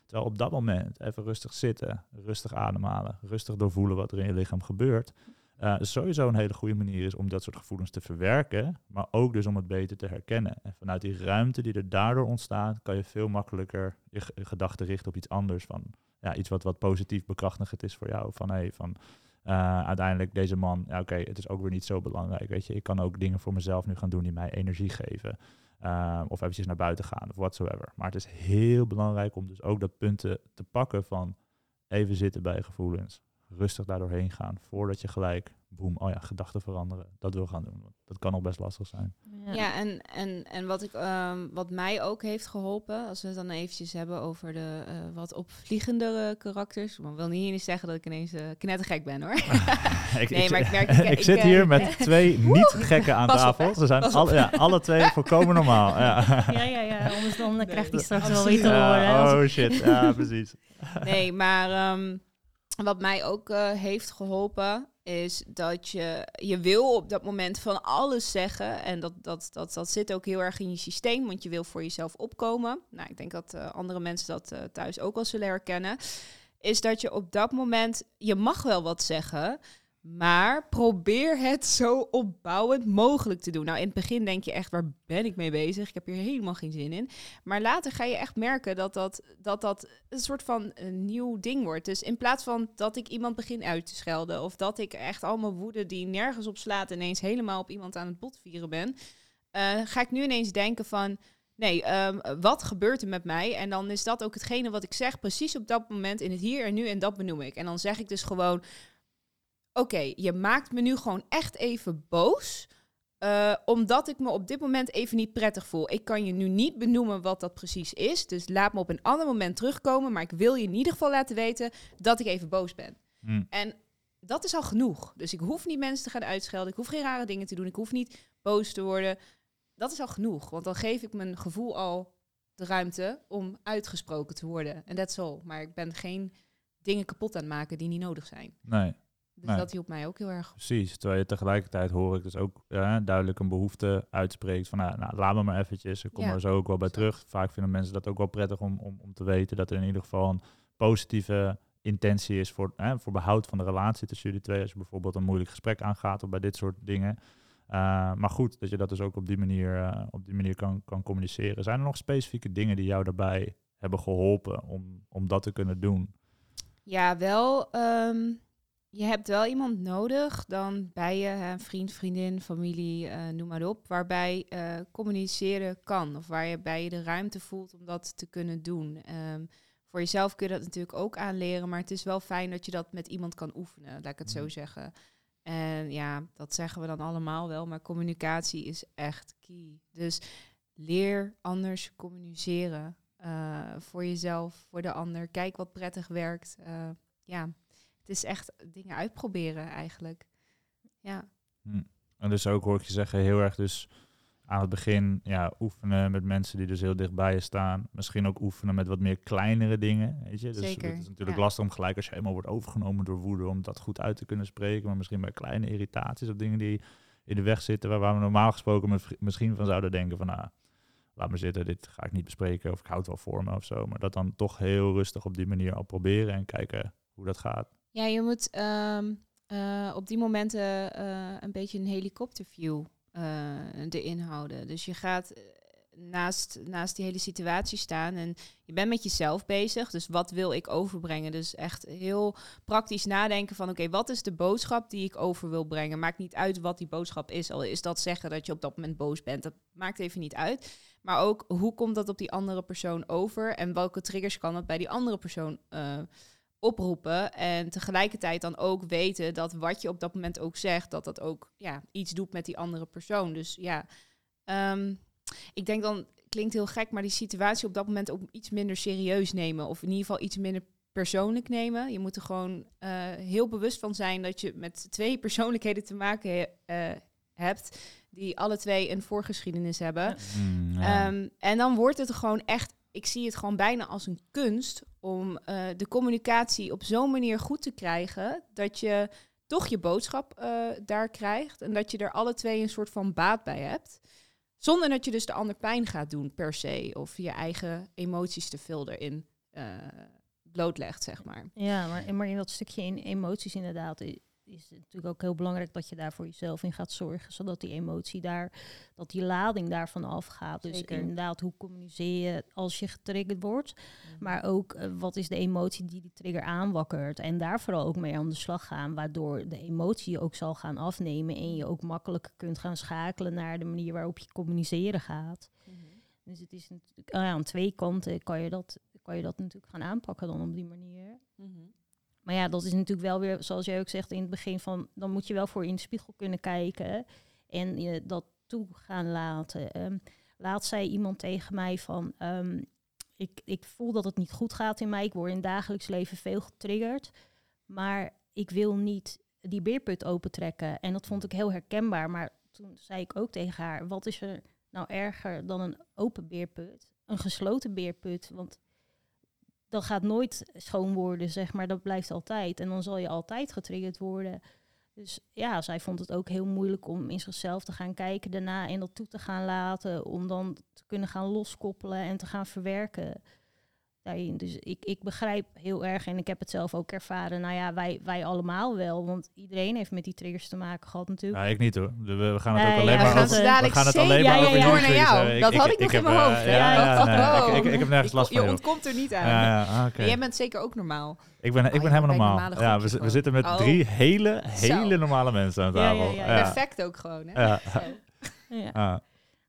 Terwijl op dat moment even rustig zitten, rustig ademhalen, rustig doorvoelen wat er in je lichaam gebeurt. eh, sowieso een hele goede manier is om dat soort gevoelens te verwerken, maar ook dus om het beter te herkennen. En vanuit die ruimte die er daardoor ontstaat, kan je veel makkelijker je, ge- je gedachten richten op iets anders. Van ja, iets wat, wat positief bekrachtigend is voor jou. Van hey, van eh, uiteindelijk deze man, ja, oké, het is ook weer niet zo belangrijk. Weet je, ik kan ook dingen voor mezelf nu gaan doen die mij energie geven. Eh, of eventjes naar buiten gaan of whatsoever. Maar het is heel belangrijk om dus ook dat punt te, pakken van even zitten bij gevoelens. Rustig daar doorheen gaan voordat je gelijk, boem, oh ja, gedachten veranderen. Dat wil gaan doen. Dat kan nog best lastig zijn. Ja, en, en, en wat, ik, ehm, wat mij ook heeft geholpen, als we het dan eventjes hebben over de eh, wat opvliegendere karakters. Ik wil niet eens zeggen dat ik ineens eh knettergek ben hoor. *laughs* ik, Nee, ik, maar ik merk- *laughs* ik, ik- zit eh, hier met twee *laughs* niet-gekken aan op, tafel. Ze zijn alle, ja, alle twee volkomen normaal. Ja. Ja, ja, ja. Anders dan Nee, krijgt hij straks wel weer te horen. Oh shit, ja precies. Nee, maar ehm, wat mij ook eh, heeft geholpen is dat je, je wil op dat moment van alles zeggen. En dat, dat, dat, dat zit ook heel erg in je systeem, want je wil voor jezelf opkomen. Nou, ik denk dat eh, andere mensen dat eh, thuis ook wel zullen herkennen. Is dat je op dat moment, je mag wel wat zeggen, maar probeer het zo opbouwend mogelijk te doen. Nou, in het begin denk je echt, waar ben ik mee bezig? Ik heb hier helemaal geen zin in. Maar later ga je echt merken dat dat, dat, dat een soort van een nieuw ding wordt. Dus in plaats van dat ik iemand begin uit te schelden... of dat ik echt allemaal woede die nergens op slaat... ineens helemaal op iemand aan het botvieren ben... eh, ga ik nu ineens denken van... Nee, ehm, wat gebeurt er met mij? En dan is dat ook hetgene wat ik zeg, precies op dat moment in het hier en nu en dat benoem ik. En dan zeg ik dus gewoon: Oké, je maakt me nu gewoon echt even boos. eh, omdat ik me op dit moment even niet prettig voel. Ik kan je nu niet benoemen wat dat precies is. Dus laat me op een ander moment terugkomen. Maar ik wil je in ieder geval laten weten dat ik even boos ben. Hm. En dat is al genoeg. Dus ik hoef niet mensen te gaan uitschelden. Ik hoef geen rare dingen te doen. Ik hoef niet boos te worden. Dat is al genoeg. Want dan geef ik mijn gevoel al de ruimte om uitgesproken te worden. En that's all. Maar ik ben geen dingen kapot aan het maken die niet nodig zijn. Nee. Dus Nee. dat hielp mij ook heel erg. Precies, terwijl je tegelijkertijd hoor ik dus ook eh, duidelijk een behoefte uitspreekt van nou, nou, laat me maar eventjes, ik kom Ja. er zo ook wel bij Zo. terug. Vaak vinden mensen dat ook wel prettig om, om, om te weten dat er in ieder geval een positieve intentie is voor, hè, voor behoud van de relatie tussen jullie twee. Als je bijvoorbeeld een moeilijk gesprek aangaat of bij dit soort dingen. Eh, maar goed, dat je dat dus ook op die manier, eh, op die manier kan, kan communiceren. Zijn er nog specifieke dingen die jou daarbij hebben geholpen om, om dat te kunnen doen? Ja, wel. ehm, je hebt wel iemand nodig dan bij je, hè, vriend, vriendin, familie, eh, noem maar op, waarbij eh, communiceren kan. Of waar je bij je de ruimte voelt om dat te kunnen doen. Ehm, voor jezelf kun je dat natuurlijk ook aanleren, maar het is wel fijn dat je dat met iemand kan oefenen, laat ik het zo Mhm. zeggen. En ja, dat zeggen we dan allemaal wel, maar communicatie is echt key. Dus leer anders communiceren. eh, voor jezelf, voor de ander. Kijk wat prettig werkt. Ja, het is echt dingen uitproberen eigenlijk. Ja, En dus ook hoor ik je zeggen, heel erg dus aan het begin ja, oefenen met mensen die dus heel dicht bij je staan. Misschien ook oefenen met wat meer kleinere dingen. Weet je? Dus Zeker, het is natuurlijk ja. lastig om gelijk als je helemaal wordt overgenomen door woede, om dat goed uit te kunnen spreken. Maar misschien bij kleine irritaties of dingen die in de weg zitten, waar, waar we normaal gesproken misschien van zouden denken van nou, laat me zitten, dit ga ik niet bespreken of ik houd het wel voor me of zo. Maar dat dan toch heel rustig op die manier al proberen en kijken hoe dat gaat. Ja je moet ehm, eh, op die momenten eh, een beetje een helikopterview eh erin houden. Dus je gaat naast, naast die hele situatie staan en je bent met jezelf bezig. Dus wat wil ik overbrengen? Dus echt heel praktisch nadenken van oké, wat is de boodschap die ik over wil brengen? Maakt niet uit wat die boodschap is. Al is dat zeggen dat je op dat moment boos bent. Dat maakt even niet uit. Maar ook hoe komt dat op die andere persoon over? En welke triggers kan dat bij die andere persoon oproepen? En tegelijkertijd dan ook weten dat wat je op dat moment ook zegt, dat dat ook ja, iets doet met die andere persoon. Dus ja, ehm, ik denk dan, klinkt heel gek, maar die situatie op dat moment ook iets minder serieus nemen. Of in ieder geval iets minder persoonlijk nemen. Je moet er gewoon eh, heel bewust van zijn dat je met twee *laughs* persoonlijkheden te maken he- eh, hebt, die alle twee een voorgeschiedenis hebben. Mm, ja. Ehm, en dan wordt het gewoon echt, ik zie het gewoon bijna als een kunst om eh, de communicatie op zo'n manier goed te krijgen dat je toch je boodschap eh, daar krijgt en dat je er alle twee een soort van baat bij hebt. Zonder dat je dus de ander pijn gaat doen per se of je eigen emoties te veel erin eh, blootlegt, zeg maar. Ja, maar, maar in dat stukje in emoties inderdaad is het natuurlijk ook heel belangrijk dat je daar voor jezelf in gaat zorgen, zodat die emotie daar, dat die lading daarvan afgaat. Dus Zeker. inderdaad, hoe communiceer je als je getriggerd wordt, maar ook eh, wat is de emotie die die trigger aanwakkert en daar vooral ook mee aan de slag gaan, waardoor de emotie ook zal gaan afnemen en je ook makkelijker kunt gaan schakelen naar de manier waarop je communiceren gaat. Dus het is natuurlijk, ah aan twee kanten kan je, dat, kan je dat natuurlijk gaan aanpakken dan op die manier. Maar ja, dat is natuurlijk wel weer, zoals jij ook zegt in het begin van, dan moet je wel voor in de spiegel kunnen kijken en je dat toe gaan laten. Ehm, laat zei iemand tegen mij van, ehm, ik, ik voel dat het niet goed gaat in mij, ik word in dagelijks leven veel getriggerd, maar ik wil niet die beerput opentrekken. En dat vond ik heel herkenbaar, maar toen zei ik ook tegen haar, wat is er nou erger dan een open beerput? Een gesloten beerput, want dat gaat nooit schoon worden, zeg maar. Dat blijft altijd. En dan zal je altijd getriggerd worden. Dus ja, zij vond het ook heel moeilijk om in zichzelf te gaan kijken daarna en dat toe te gaan laten. Om dan te kunnen gaan loskoppelen en te gaan verwerken. Daarin. Dus ik, ik begrijp heel erg en ik heb het zelf ook ervaren. Nou ja, wij, wij allemaal wel. Want iedereen heeft met die triggers te maken gehad natuurlijk. Ja, ik niet hoor. We, we gaan het ook alleen maar we gaan over, ze we dadelijk gaan het alleen maar over naar jou. Dat had ik nog heb, in mijn eh, hoofd? Ja, ja, nee, ik, ik, ik heb nergens last je van. joh. ontkomt er niet aan. Jij bent zeker ook normaal. Ik ben, ik Oh, ben je helemaal normaal. Ja, we, we zitten met Oh. drie hele, hele Zo. normale mensen aan Ja, tafel. ja, ja, ja. Perfect ook gewoon, hè? Ja.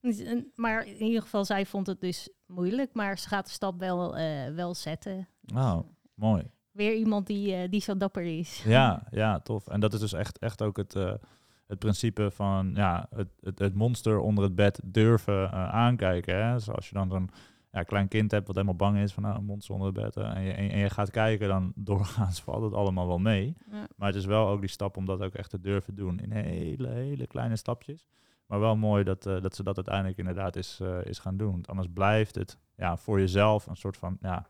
Dus, en- Maar in ieder geval, zij vond het dus moeilijk. Maar ze gaat de stap wel, eh, wel zetten. Oh, mooi. Weer iemand die, eh, die zo dapper is. Ja, ja, tof. En dat is dus echt, echt ook het, eh, het principe van ja, het, het, het monster onder het bed durven eh, aankijken. Hè? Zoals je dan zo'n ja, klein kind hebt wat helemaal bang is van nou, een monster onder het bed. eh, en, je, en, je- en je gaat kijken, dan *laughs* doorgaans valt het allemaal wel mee. Ja. Maar het is wel ook die stap om dat ook echt te durven doen in hele, hele kleine stapjes. Maar wel mooi dat, eh, dat ze dat uiteindelijk inderdaad is, eh, is gaan doen. Want anders blijft het ja, voor jezelf een soort van ja,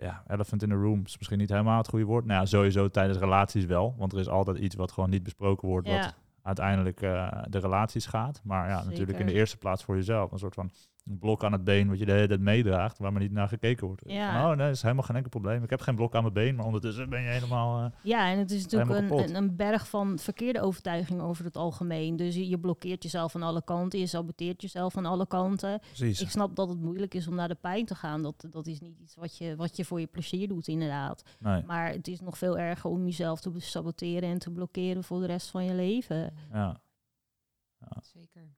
ja, elephant in the room is misschien niet helemaal het goede woord. Nou ja, sowieso tijdens relaties wel. Want er is altijd iets wat gewoon niet besproken wordt, Ja. wat uiteindelijk eh, de relaties gaat. Maar ja, natuurlijk in de eerste plaats voor jezelf. Een soort van blok aan het been wat je de hele tijd meedraagt, waar maar niet naar gekeken wordt. Ja. Van, oh nee, dat is helemaal geen enkel probleem. Ik heb geen blok aan mijn been, maar ondertussen ben je helemaal... eh, Ja, en het is natuurlijk een, een, een berg van verkeerde overtuigingen over het algemeen. Dus je, je blokkeert jezelf aan alle kanten, je saboteert jezelf aan alle kanten. precies. Ik snap dat het moeilijk is om naar de pijn te gaan. Dat, dat is niet iets wat je, wat je voor je plezier doet, inderdaad. Nee, Maar het is nog veel erger om jezelf te saboteren en te blokkeren voor de rest van je leven. ja, Zeker.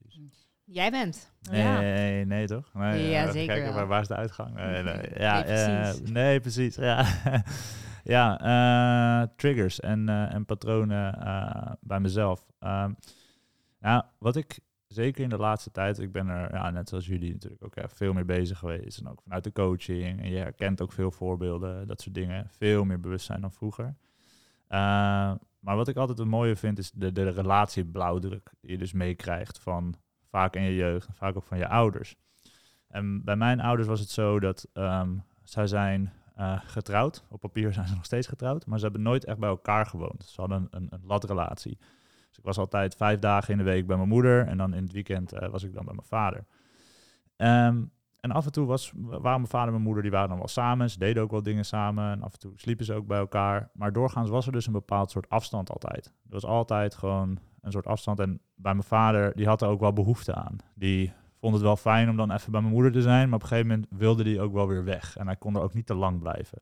precies. Jij bent. Nee, Ja. nee, nee, toch? Nee, Ja, even zeker Kijken, waar, waar is de uitgang? Nee, nee, Nee, ja, precies. eh, nee, precies. Ja, *laughs* ja eh, triggers en, eh, en patronen eh, bij mezelf. Ehm, nou, wat ik zeker in de laatste tijd, ik ben er, ja, net zoals jullie natuurlijk ook veel mee bezig geweest. En ook vanuit de coaching. En je herkent ook veel voorbeelden, dat soort dingen. Veel meer bewustzijn dan vroeger. Eh, maar wat ik altijd het mooie vind, is de, de relatieblauwdruk die je dus meekrijgt van vaak in je jeugd vaak ook van je ouders. En bij mijn ouders was het zo dat ehm, zij zijn eh, getrouwd. Op papier zijn ze nog steeds getrouwd, maar ze hebben nooit echt bij elkaar gewoond. Ze hadden een, een, een latrelatie. Dus ik was altijd vijf dagen in de week bij mijn moeder en dan in het weekend eh, was ik dan bij mijn vader. Ehm, en af en toe was, waren mijn vader en mijn moeder, die waren dan wel samen. Ze deden ook wel dingen samen en af en toe sliepen ze ook bij elkaar. Maar doorgaans was er dus een bepaald soort afstand altijd. Er was altijd gewoon een soort afstand. En bij mijn vader, die had er ook wel behoefte aan. Die vond het wel fijn om dan even bij mijn moeder te zijn. Maar op een gegeven moment wilde hij ook wel weer weg. En hij kon er ook niet te lang blijven.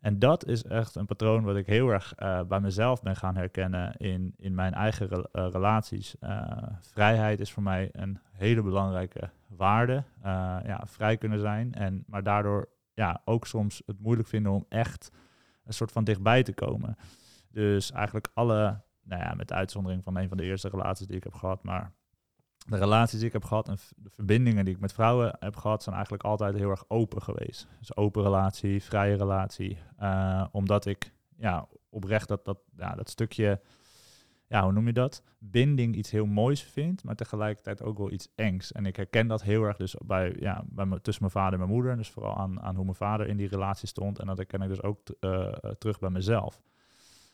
En dat is echt een patroon wat ik heel erg eh, bij mezelf ben gaan herkennen in, in mijn eigen eh, relaties. Eh, vrijheid is voor mij een hele belangrijke waarde. Ja, vrij kunnen zijn. En, maar daardoor ja, ook soms het moeilijk vinden om echt een soort van dichtbij te komen. Dus eigenlijk alle, nou ja, met uitzondering van een van de eerste relaties die ik heb gehad, maar de relaties die ik heb gehad en de verbindingen die ik met vrouwen heb gehad, zijn eigenlijk altijd heel erg open geweest. Dus open relatie, vrije relatie. Eh, omdat ik ja, oprecht dat, dat, ja, dat stukje, ja, hoe noem je dat? Binding iets heel moois vind, maar tegelijkertijd ook wel iets engs. En ik herken dat heel erg dus bij, ja, bij me, tussen mijn vader en mijn moeder. Dus vooral aan, aan hoe mijn vader in die relatie stond. En dat herken ik dus ook eh, terug bij mezelf.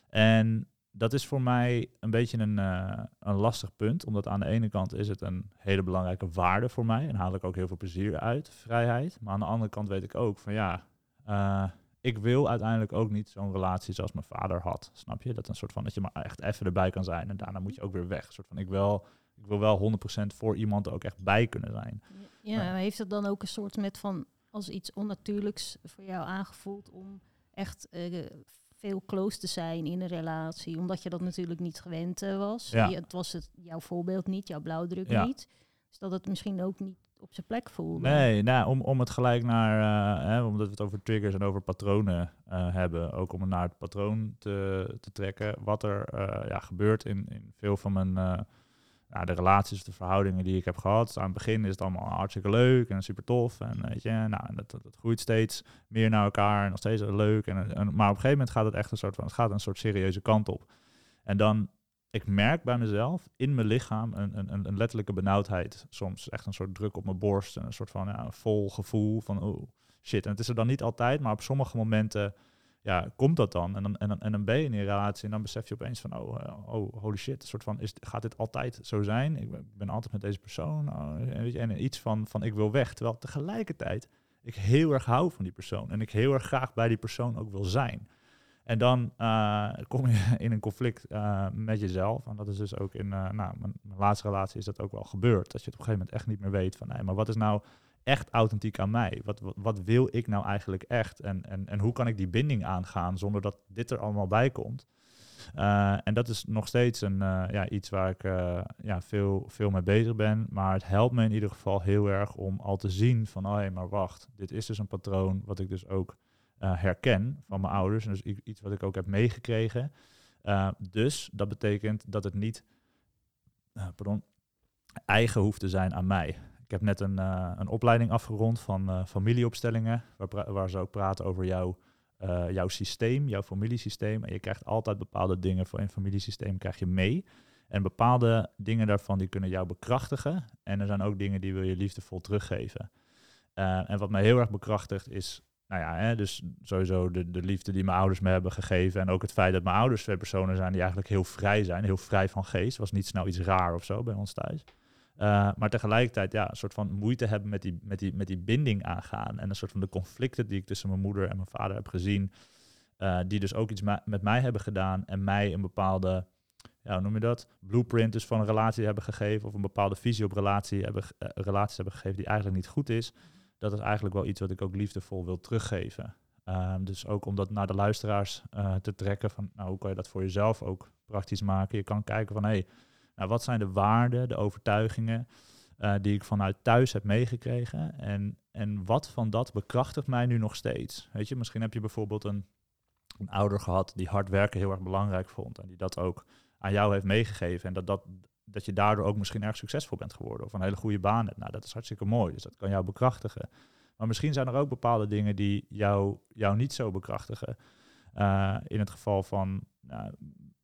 En dat is voor mij een beetje een, eh, een lastig punt. Omdat aan de ene kant is het een hele belangrijke waarde voor mij. En haal ik ook heel veel plezier uit, vrijheid. Maar aan de andere kant weet ik ook van ja, eh, ik wil uiteindelijk ook niet zo'n relatie zoals mijn vader had. Snap je? Dat een soort van dat je maar echt even erbij kan zijn. En daarna moet je ook weer weg. Een soort van ik wil, ik wil wel 100% voor iemand er ook echt bij kunnen zijn. Ja, maar heeft het dan ook een soort met van als iets onnatuurlijks voor jou aangevoeld om echt eh, veel close te zijn in een relatie, omdat je dat natuurlijk niet gewend eh, was. Ja. Je- het was het jouw voorbeeld niet, jouw blauwdruk Ja. niet. Dus dat het misschien ook niet op zijn plek voelde. Nee, nou, om, om het gelijk naar, eh, hè, omdat we het over triggers en over patronen eh, hebben, ook om het naar het patroon te, te trekken, wat er ja, gebeurt in, in veel van mijn, ja, de relaties, de verhoudingen die ik heb gehad. Aan het begin is het allemaal hartstikke leuk en super tof en weet je, nou, dat, dat, groeit steeds meer naar elkaar en nog steeds leuk. En, en, maar op een gegeven moment gaat het echt een soort van, het gaat een soort serieuze kant op. En dan ik merk bij mezelf in mijn lichaam een, een, een- letterlijke benauwdheid. Soms echt een soort druk op mijn borst en een soort van ja, vol gevoel van oh shit. En het is er dan niet altijd, maar op sommige momenten ja, komt dat dan. En dan, en dan, en dan ben je in een relatie en dan besef je opeens van oh, eh, oh holy shit. Een soort van is, gaat dit altijd zo zijn? Ik ben, altijd met deze persoon. Oh, en, weet je, en iets van, van ik wil weg. Terwijl tegelijkertijd ik heel erg hou van die persoon. En ik heel erg graag bij die persoon ook wil zijn. En dan eh, kom je *laughs* in een conflict eh, met jezelf. En dat is dus ook in nou, mijn, mijn laatste relatie is dat ook wel gebeurd. Dat je het op een gegeven moment echt niet meer weet van nee, maar wat is nou echt authentiek aan mij? Wat, wat, wil ik nou eigenlijk echt? En, en, en hoe kan ik die binding aangaan zonder dat dit er allemaal bij komt? Eh, en dat is nog steeds een, eh, ja, iets waar ik eh, ja, veel, veel mee bezig ben. Maar het helpt me in ieder geval heel erg om al te zien van, oh hé, maar wacht, dit is dus een patroon wat ik dus ook herken van mijn ouders. En dus iets wat ik ook heb meegekregen. Dus dat betekent dat het niet pardon, eigen hoeft te zijn aan mij. Ik heb net een, eh, een opleiding afgerond van eh, familieopstellingen, waar, waar ze ook praten over jouw, eh, jouw systeem, jouw familiesysteem. En je krijgt altijd bepaalde dingen voor een familiesysteem krijg je mee. En bepaalde dingen daarvan die kunnen jou bekrachtigen. En er zijn ook dingen die wil je liefdevol teruggeven. En wat mij heel erg bekrachtigt is, nou ja, hè, dus sowieso de, de liefde die mijn ouders me hebben gegeven. En ook het feit dat mijn ouders twee personen zijn die eigenlijk heel vrij zijn, heel vrij van geest. Was niet snel iets raar of zo bij ons thuis. Uh, maar tegelijkertijd ja, een soort van moeite hebben met die, met, die, met die binding aangaan. En een soort van de conflicten die ik tussen mijn moeder en mijn vader heb gezien. Uh, die dus ook iets met mij hebben gedaan en mij een bepaalde, ja, hoe noem je dat? Blueprint dus van een relatie hebben gegeven. Of een bepaalde visie op relatie hebben, uh, relaties hebben gegeven die eigenlijk niet goed is. Dat is eigenlijk wel iets wat ik ook liefdevol wil teruggeven. dus ook om dat naar de luisteraars te trekken van, nou, hoe kan je dat voor jezelf ook praktisch maken? Je kan kijken van, hé, hey, nou, wat zijn de waarden, de overtuigingen uh, die ik vanuit thuis heb meegekregen? En, en wat van dat bekrachtigt mij nu nog steeds? Weet je, misschien heb je bijvoorbeeld een, een ouder gehad die hard werken heel erg belangrijk vond. En die dat ook aan jou heeft meegegeven. En dat, dat, dat je daardoor ook misschien erg succesvol bent geworden. Of een hele goede baan hebt. Nou, dat is hartstikke mooi. Dus dat kan jou bekrachtigen. Maar misschien zijn er ook bepaalde dingen die jou, jou niet zo bekrachtigen. Uh, in het geval van nou,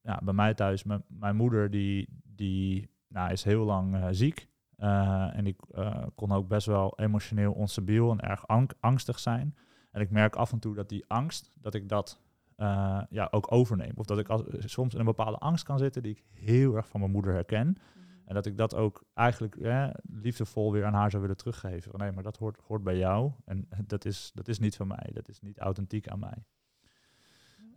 ja, bij mij thuis, mijn moeder die, die nou, is heel lang uh, ziek. Uh, en ik uh, kon ook best wel emotioneel onstabiel en erg angstig zijn. En ik merk af en toe dat die angst, dat ik dat ja, ook overneem. Of dat ik als, soms in een bepaalde angst kan zitten die ik heel erg van mijn moeder herken. Mhm. En dat ik dat ook eigenlijk liefdevol weer aan haar zou willen teruggeven. Nee, maar dat hoort, hoort bij jou. En dat is, dat is niet van mij. Dat is niet authentiek aan mij.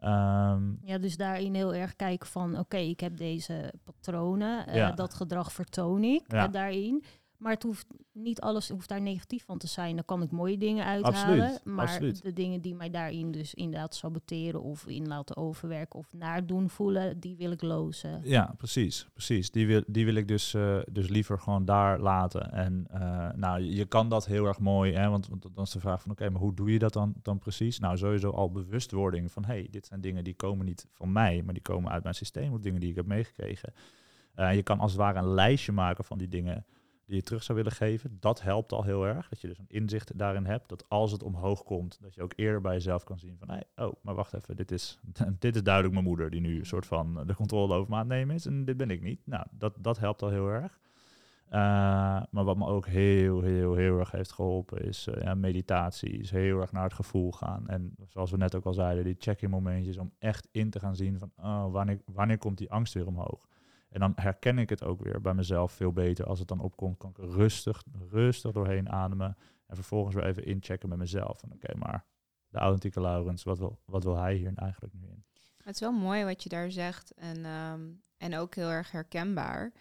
Um, ja, dus daarin heel erg kijken van, oké, okay, ik heb deze patronen, uh, ja. dat gedrag vertoon ik ja. uh, daarin. Maar het hoeft niet alles hoeft daar negatief van te zijn. Dan kan ik mooie dingen uithalen. Absoluut, maar absoluut. de dingen die mij daarin dus inderdaad saboteren of in laten overwerken of naar doen voelen, die wil ik lozen. Ja, precies. precies. Die, wil, die wil ik dus, uh, dus liever gewoon daar laten. En uh, nou, je kan dat heel erg mooi, hè, want, want dan is de vraag van oké, okay, maar hoe doe je dat dan, dan precies? Nou, sowieso al bewustwording van hé, hey, dit zijn dingen die komen niet van mij, maar die komen uit mijn systeem of dingen die ik heb meegekregen. Uh, je kan als het ware een lijstje maken van die dingen die je terug zou willen geven. Dat helpt al heel erg. Dat je dus een inzicht daarin hebt. Dat als het omhoog komt, dat je ook eerder bij jezelf kan zien van, hey, oh, maar wacht even, dit is, *laughs* dit is duidelijk mijn moeder die nu een soort van de controle over me aan het nemen is. En dit ben ik niet. Nou, dat, dat helpt al heel erg. Uh, maar wat me ook heel, heel, heel erg heeft geholpen is ja, meditatie. Is heel erg naar het gevoel gaan. En zoals we net ook al zeiden, die check-in momentjes om echt in te gaan zien van oh, wanneer, wanneer komt die angst weer omhoog. En dan herken ik het ook weer bij mezelf veel beter. Als het dan opkomt, kan ik rustig, rustig doorheen ademen. En vervolgens weer even inchecken met mezelf. Oké, maar de authentieke Laurens, wat wil, wat wil hij hier eigenlijk nu in? Het is wel mooi wat je daar zegt. En, um, en ook heel erg herkenbaar.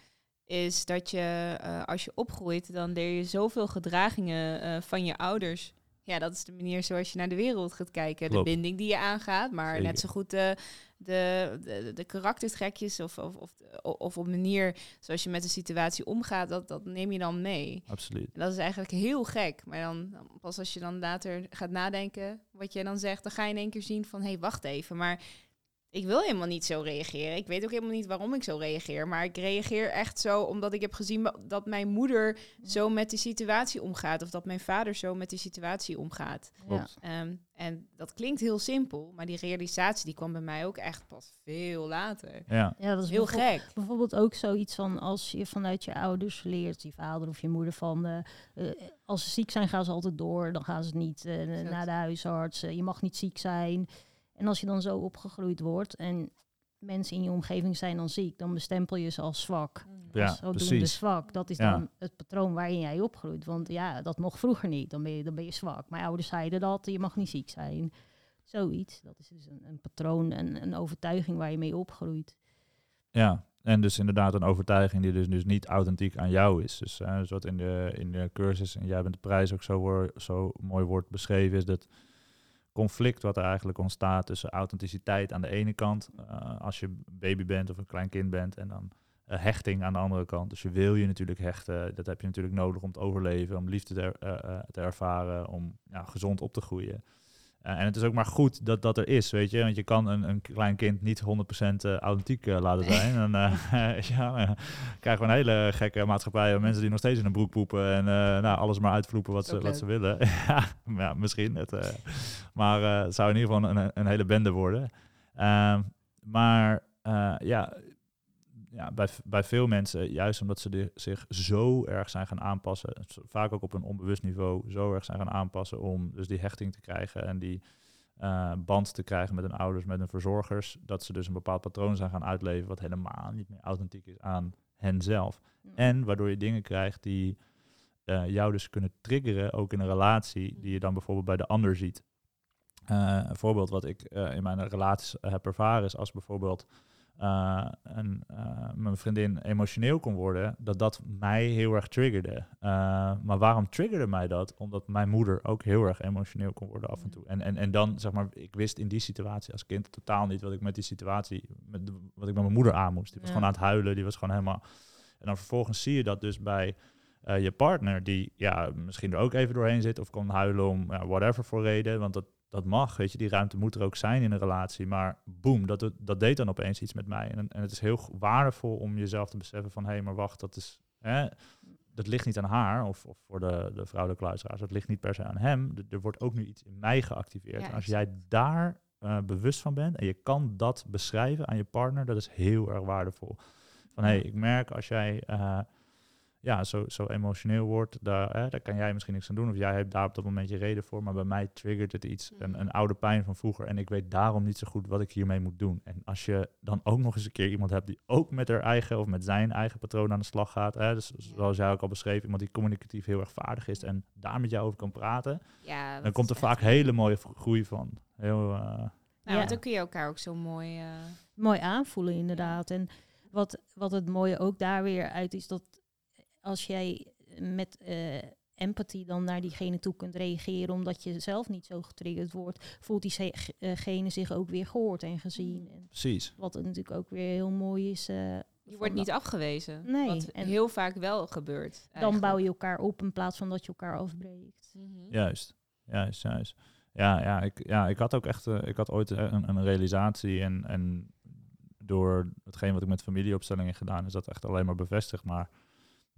Is dat je, uh, als je opgroeit, dan leer je zoveel gedragingen uh, van je ouders ja, dat is de manier zoals je naar de wereld gaat kijken. De binding die je aangaat, maar net zo goed de, de, de, de karaktertrekjes of, of, of, of op manier zoals je met de situatie omgaat, dat, dat neem je dan mee. Absoluut. dat is eigenlijk heel gek. Maar dan, pas als je dan later gaat nadenken, wat jij dan zegt, dan ga je in één keer zien van, hé, hey, wacht even, maar ik wil helemaal niet zo reageren. Ik weet ook helemaal niet waarom ik zo reageer. Maar ik reageer echt zo omdat ik heb gezien dat mijn moeder zo met die situatie omgaat. Of dat mijn vader zo met die situatie omgaat. Ja. Um, en dat klinkt heel simpel. Maar die realisatie die kwam bij mij ook echt pas veel later. Ja, ja dat is heel gek. Bijvoorbeeld ook zoiets van als je vanuit je ouders leert, je vader of je moeder van... Uh, als ze ziek zijn gaan ze altijd door. Dan gaan ze niet uh, naar de huisarts. je mag niet ziek zijn. En als je dan zo opgegroeid wordt en mensen in je omgeving zijn dan ziek, dan bestempel je ze als zwak. Mm. Ja, als precies. zwak. Dat is dan het patroon waarin jij opgroeit. Want ja, dat mocht vroeger niet. Dan ben je, dan ben je zwak. Mijn ouders zeiden dat, je mag niet ziek zijn. Zoiets. Dat is dus een, een patroon en een overtuiging waar je mee opgroeit. Ja, en dus inderdaad een overtuiging die dus, dus niet authentiek aan jou is. Dus, uh, wat in de, in de cursus, en jij bent de prijs ook zo, zo mooi wordt beschreven, is dat conflict wat er eigenlijk ontstaat tussen authenticiteit aan de ene kant, uh, als je baby bent of een klein kind bent, en dan uh, hechting aan de andere kant. Dus je wil je natuurlijk hechten, dat heb je natuurlijk nodig om te overleven, om liefde te, er, te ervaren, om ja, gezond op te groeien. Uh, en het is ook maar goed dat dat er is, weet je. Want je kan een, een klein kind niet 100% uh, authentiek uh, laten zijn. en uh, *laughs* ja, krijgen we een hele gekke maatschappij. Mensen die nog steeds in een broek poepen. En nou, alles maar uitvloepen wat, ze, wat ze willen. *laughs* ja, misschien. Het, maar het zou in ieder geval een, een hele bende worden. Ehm, maar ja, ja, bij, bij veel mensen, juist omdat ze de- zich zo erg zijn gaan aanpassen, vaak ook op een onbewust niveau, zo erg zijn gaan aanpassen om dus die hechting te krijgen en die eh, band te krijgen met hun ouders, met hun verzorgers, dat ze dus een bepaald patroon zijn gaan uitleven wat helemaal niet meer authentiek is aan henzelf. En waardoor je dingen krijgt die eh, jou dus kunnen triggeren, ook in een relatie, die je dan bijvoorbeeld bij de ander ziet. Eh, een voorbeeld wat ik in mijn relaties heb ervaren is als bijvoorbeeld eh, een, eh, mijn vriendin emotioneel kon worden, dat dat mij heel erg triggerde. Eh, maar waarom triggerde mij dat? Omdat mijn moeder ook heel erg emotioneel kon worden af en toe. En, en, en dan, zeg maar, ik wist in die situatie als kind totaal niet wat ik met die situatie, met de- wat ik met mijn moeder aan moest. Die was Ja. gewoon aan het huilen, die was gewoon helemaal... En dan vervolgens zie je dat dus bij je partner, die ja, misschien er ook even doorheen zit of kan huilen om whatever voor reden, want dat, dat mag, weet je, die ruimte moet er ook zijn in een relatie. Maar boem, dat, dat deed dan opeens iets met mij. En, en het is heel waardevol om jezelf te beseffen van, hé, maar wacht, dat is... Hè, dat ligt niet aan haar, of, of voor de, de vrouwelijke luisteraars, dat ligt niet per se aan hem. Er- Er wordt ook nu iets in mij geactiveerd. Ja, en als jij daar eh, bewust van bent en je kan dat beschrijven aan je partner, dat is heel erg waardevol. Van hé, hey, ik merk als jij eh, ja, zo, zo emotioneel wordt, daar, hè, daar kan jij misschien niks aan doen. Of jij hebt daar op dat moment je reden voor. Maar bij mij triggert het iets, een, Mhm. een oude pijn van vroeger. En ik weet daarom niet zo goed wat ik hiermee moet doen. En als je dan ook nog eens een keer iemand hebt die ook met haar eigen of met zijn eigen patroon aan de slag gaat. Hè, dus zoals jij ook al beschreef, iemand die communicatief heel erg vaardig is en daar met jou over kan praten. Ja, Dan komt er vaak hele mooie groei van. Heel, eh, Nou, Ja. want dan kun je elkaar ook zo mooi... eh, mooi aanvoelen inderdaad. En wat, wat het mooie ook daar weer uit is dat als jij met eh, empathie dan naar diegene toe kunt reageren, omdat je zelf niet zo getriggerd wordt, voelt diegene zich ook weer gehoord en gezien. En precies. wat natuurlijk ook weer heel mooi is. eh, je wordt niet afgewezen. Nee, Wat en- heel vaak wel gebeurt. dan bouw je elkaar op in plaats van dat je elkaar afbreekt. Mhm. Juist, juist, juist. Ja, ja, ik, ja, ik had ook echt, eh, ik had ooit een, een realisatie en, en door hetgeen wat ik met familieopstellingen gedaan, is dat echt alleen maar bevestigd. Maar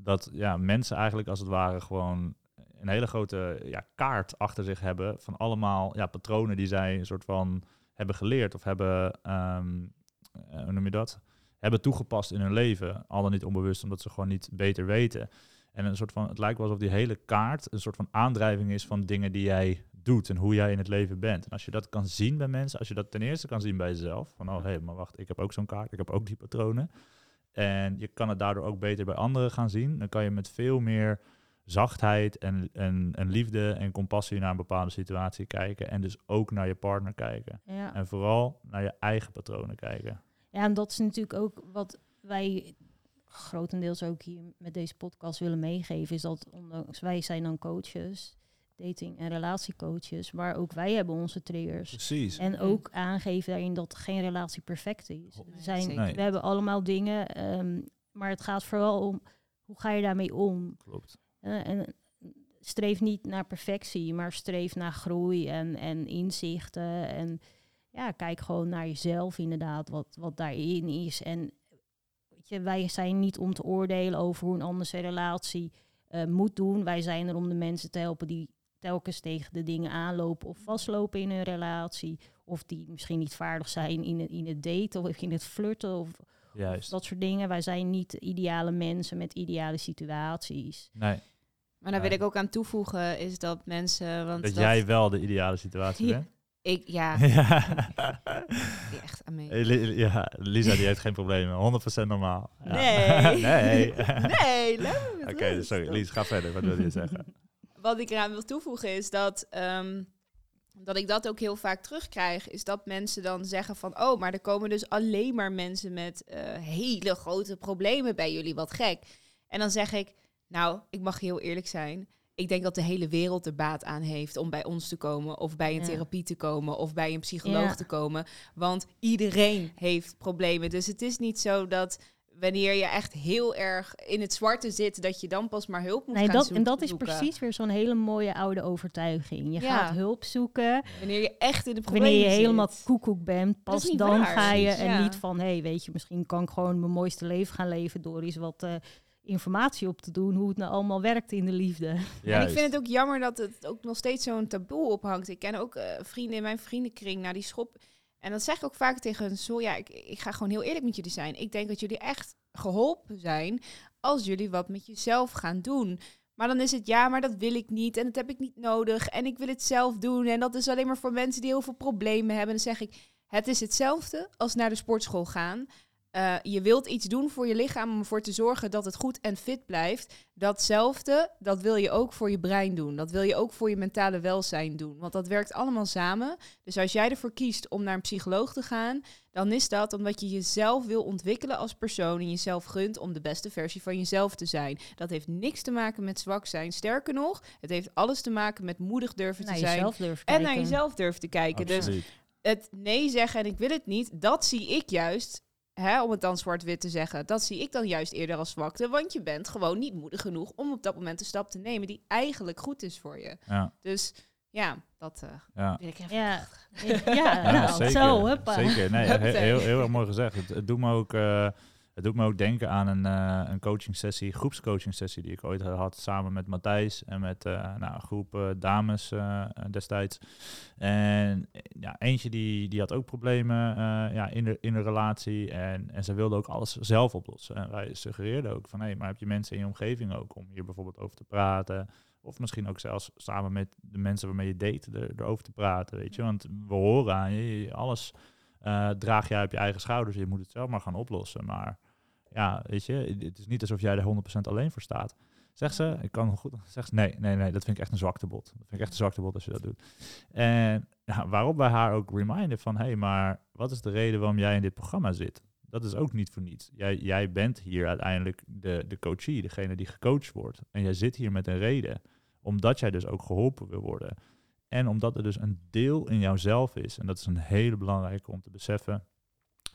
dat ja, mensen eigenlijk als het ware gewoon een hele grote ja, kaart achter zich hebben van allemaal ja, patronen die zij een soort van hebben geleerd of hebben, ehm, eh, hoe noem je dat? Hebben toegepast in hun leven, al dan niet onbewust, omdat ze gewoon niet beter weten. En een soort van, het lijkt wel alsof die hele kaart een soort van aandrijving is van dingen die jij doet en hoe jij in het leven bent. En als je dat kan zien bij mensen, als je dat ten eerste kan zien bij jezelf, van oh hé, maar wacht, ik heb ook zo'n kaart, ik heb ook die patronen. En je kan het daardoor ook beter bij anderen gaan zien. Dan kan je met veel meer zachtheid en, en, en liefde en compassie naar een bepaalde situatie kijken. En dus ook naar je partner kijken. Ja. En vooral naar je eigen patronen kijken. Ja, en dat is natuurlijk ook wat wij grotendeels ook hier met deze podcast willen meegeven, is dat ondanks wij zijn dan coaches, dating- en relatiecoaches, maar ook wij hebben onze triggers. Precies. En ook aangeven daarin dat geen relatie perfect is. Nee, zijn, Nee. We hebben allemaal dingen, ehm, maar het gaat vooral om hoe ga je daarmee om. Klopt. Eh, en streef niet naar perfectie, maar streef naar groei en, en inzichten. En ja, kijk gewoon naar jezelf inderdaad, wat, wat daarin is. En weet je, wij zijn niet om te oordelen over hoe een ander zijn relatie eh, moet doen. Wij zijn er om de mensen te helpen die telkens tegen de dingen aanlopen of vastlopen in hun relatie. Of die misschien niet vaardig zijn in het, in het daten of in het flirten of, of Juist. dat soort dingen. Wij zijn niet ideale mensen met ideale situaties. Nee, Maar daar wil ik ook aan toevoegen, is dat mensen... Want dat jij wel de ideale situatie Ja. bent. Ik, ja, *laughs* ja. echt Ja, Lisa die heeft geen problemen. 100% normaal. Ja. Nee. *laughs* nee. *laughs* Nee, Oké, sorry. Lies, ga verder. Wat wil je zeggen? Wat ik eraan wil toevoegen is dat, ehm, dat ik dat ook heel vaak terugkrijg. Is dat mensen dan zeggen van... Oh, maar er komen dus alleen maar mensen met eh, hele grote problemen bij jullie. Wat gek. En dan zeg ik... Nou, ik mag heel eerlijk zijn. Ik denk dat de hele wereld er baat aan heeft om bij ons te komen, of bij een Ja. therapie te komen, of bij een psycholoog Ja. te komen. Want iedereen heeft problemen. Dus het is niet zo dat wanneer je echt heel erg in het zwarte zit, dat je dan pas maar hulp moet Nee, gaan dat, zoek- en dat is zoeken. precies weer zo'n hele mooie oude overtuiging. Je Ja. gaat hulp zoeken Wanneer je echt in de problemen wanneer je zit. helemaal koekoek bent. Pas dan waar. ga je en Ja. niet van, hé, hey, weet je, misschien kan ik gewoon mijn mooiste leven gaan leven door eens wat eh, informatie op te doen hoe het nou allemaal werkt in de liefde. En ik vind het ook jammer dat het ook nog steeds zo'n taboe ophangt. Ik ken ook eh, vrienden in mijn vriendenkring, nou die schop. En dat zeg ik ook vaak tegen hun. Zo, ja, ik, ik ga gewoon heel eerlijk met jullie zijn. Ik denk dat jullie echt geholpen zijn als jullie wat met jezelf gaan doen. Maar dan is het ja, maar dat wil ik niet en dat heb ik niet nodig en ik wil het zelf doen en dat is alleen maar voor mensen die heel veel problemen hebben. Dan zeg ik, het is hetzelfde als naar de sportschool gaan. Uh, je wilt iets doen voor je lichaam om ervoor te zorgen dat het goed en fit blijft. Datzelfde, dat wil je ook voor je brein doen. Dat wil je ook voor je mentale welzijn doen. Want dat werkt allemaal samen. Dus als jij ervoor kiest om naar een psycholoog te gaan, dan is dat omdat je jezelf wil ontwikkelen als persoon en jezelf gunt om de beste versie van jezelf te zijn. Dat heeft niks te maken met zwak zijn. Sterker nog, het heeft alles te maken met moedig durven te zijn. Durven en naar jezelf durven te kijken. Absoluut. Dus het nee zeggen en ik wil het niet, dat zie ik juist Hè, om het dan zwart-wit te zeggen, dat zie ik dan juist eerder als zwakte. Want je bent gewoon niet moedig genoeg om op dat moment een stap te nemen die eigenlijk goed is voor je. Ja. Dus ja, dat uh, ja. wil ik even. Ja, ja, ja nou, zeker. zo, huppa. Zeker, nee, *laughs* heel, heel, heel erg mooi gezegd. Het, het doet me ook... Uh, het doet me ook denken aan een, uh, een coaching sessie, groepscoaching sessie die ik ooit had samen met Matthijs en met uh, nou, een groep uh, dames destijds. En ja, eentje die, die had ook problemen ja, in, de, in de relatie en, en ze wilde ook alles zelf oplossen. En wij suggereerden ook van hé, hey, maar heb je mensen in je omgeving ook om hier bijvoorbeeld over te praten? Of misschien ook zelfs samen met de mensen waarmee je date er, erover te praten, weet je. Want we horen aan je, alles draag jij op je eigen schouders. Je moet het zelf maar gaan oplossen. Maar ja, weet je, het is niet alsof jij er 100% alleen voor staat. Zeg ze, ik kan goed. Zeg ze, nee, nee, nee, dat vind ik echt een zwaktebod. Dat vind ik echt een zwaktebod als je dat doet. En ja, waarop wij haar ook reminden van, hé, hey, maar wat is de reden waarom jij in dit programma zit? Dat is ook niet voor niets. Jij, jij bent hier uiteindelijk de, de coachie, degene die gecoacht wordt. En jij zit hier met een reden, omdat jij dus ook geholpen wil worden. En omdat er dus een deel in jouzelf is, en dat is een hele belangrijke om te beseffen,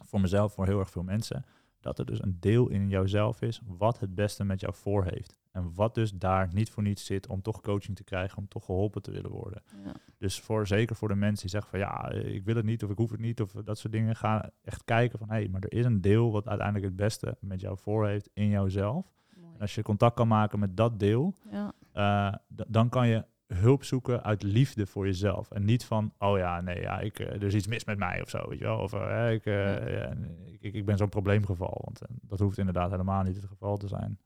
voor mezelf, voor heel erg veel mensen, dat er dus een deel in jouzelf is wat het beste met jou voor heeft. En wat dus daar niet voor niets zit om toch coaching te krijgen, om toch geholpen te willen worden. Ja. Dus voor, zeker voor de mensen die zeggen van ja, ik wil het niet of ik hoef het niet of dat soort dingen, ga echt kijken van hé, hey, maar er is een deel wat uiteindelijk het beste met jou voor heeft in jouzelf. En als je contact kan maken met dat deel, ja. uh, dan kan je hulp zoeken uit liefde voor jezelf. En niet van, oh ja, nee, ja, ik, er is iets mis met mij of zo, weet je wel. Of uh, ik, uh, ja, ik, ik, ben zo'n probleemgeval. Want dat hoeft inderdaad helemaal niet het geval te zijn.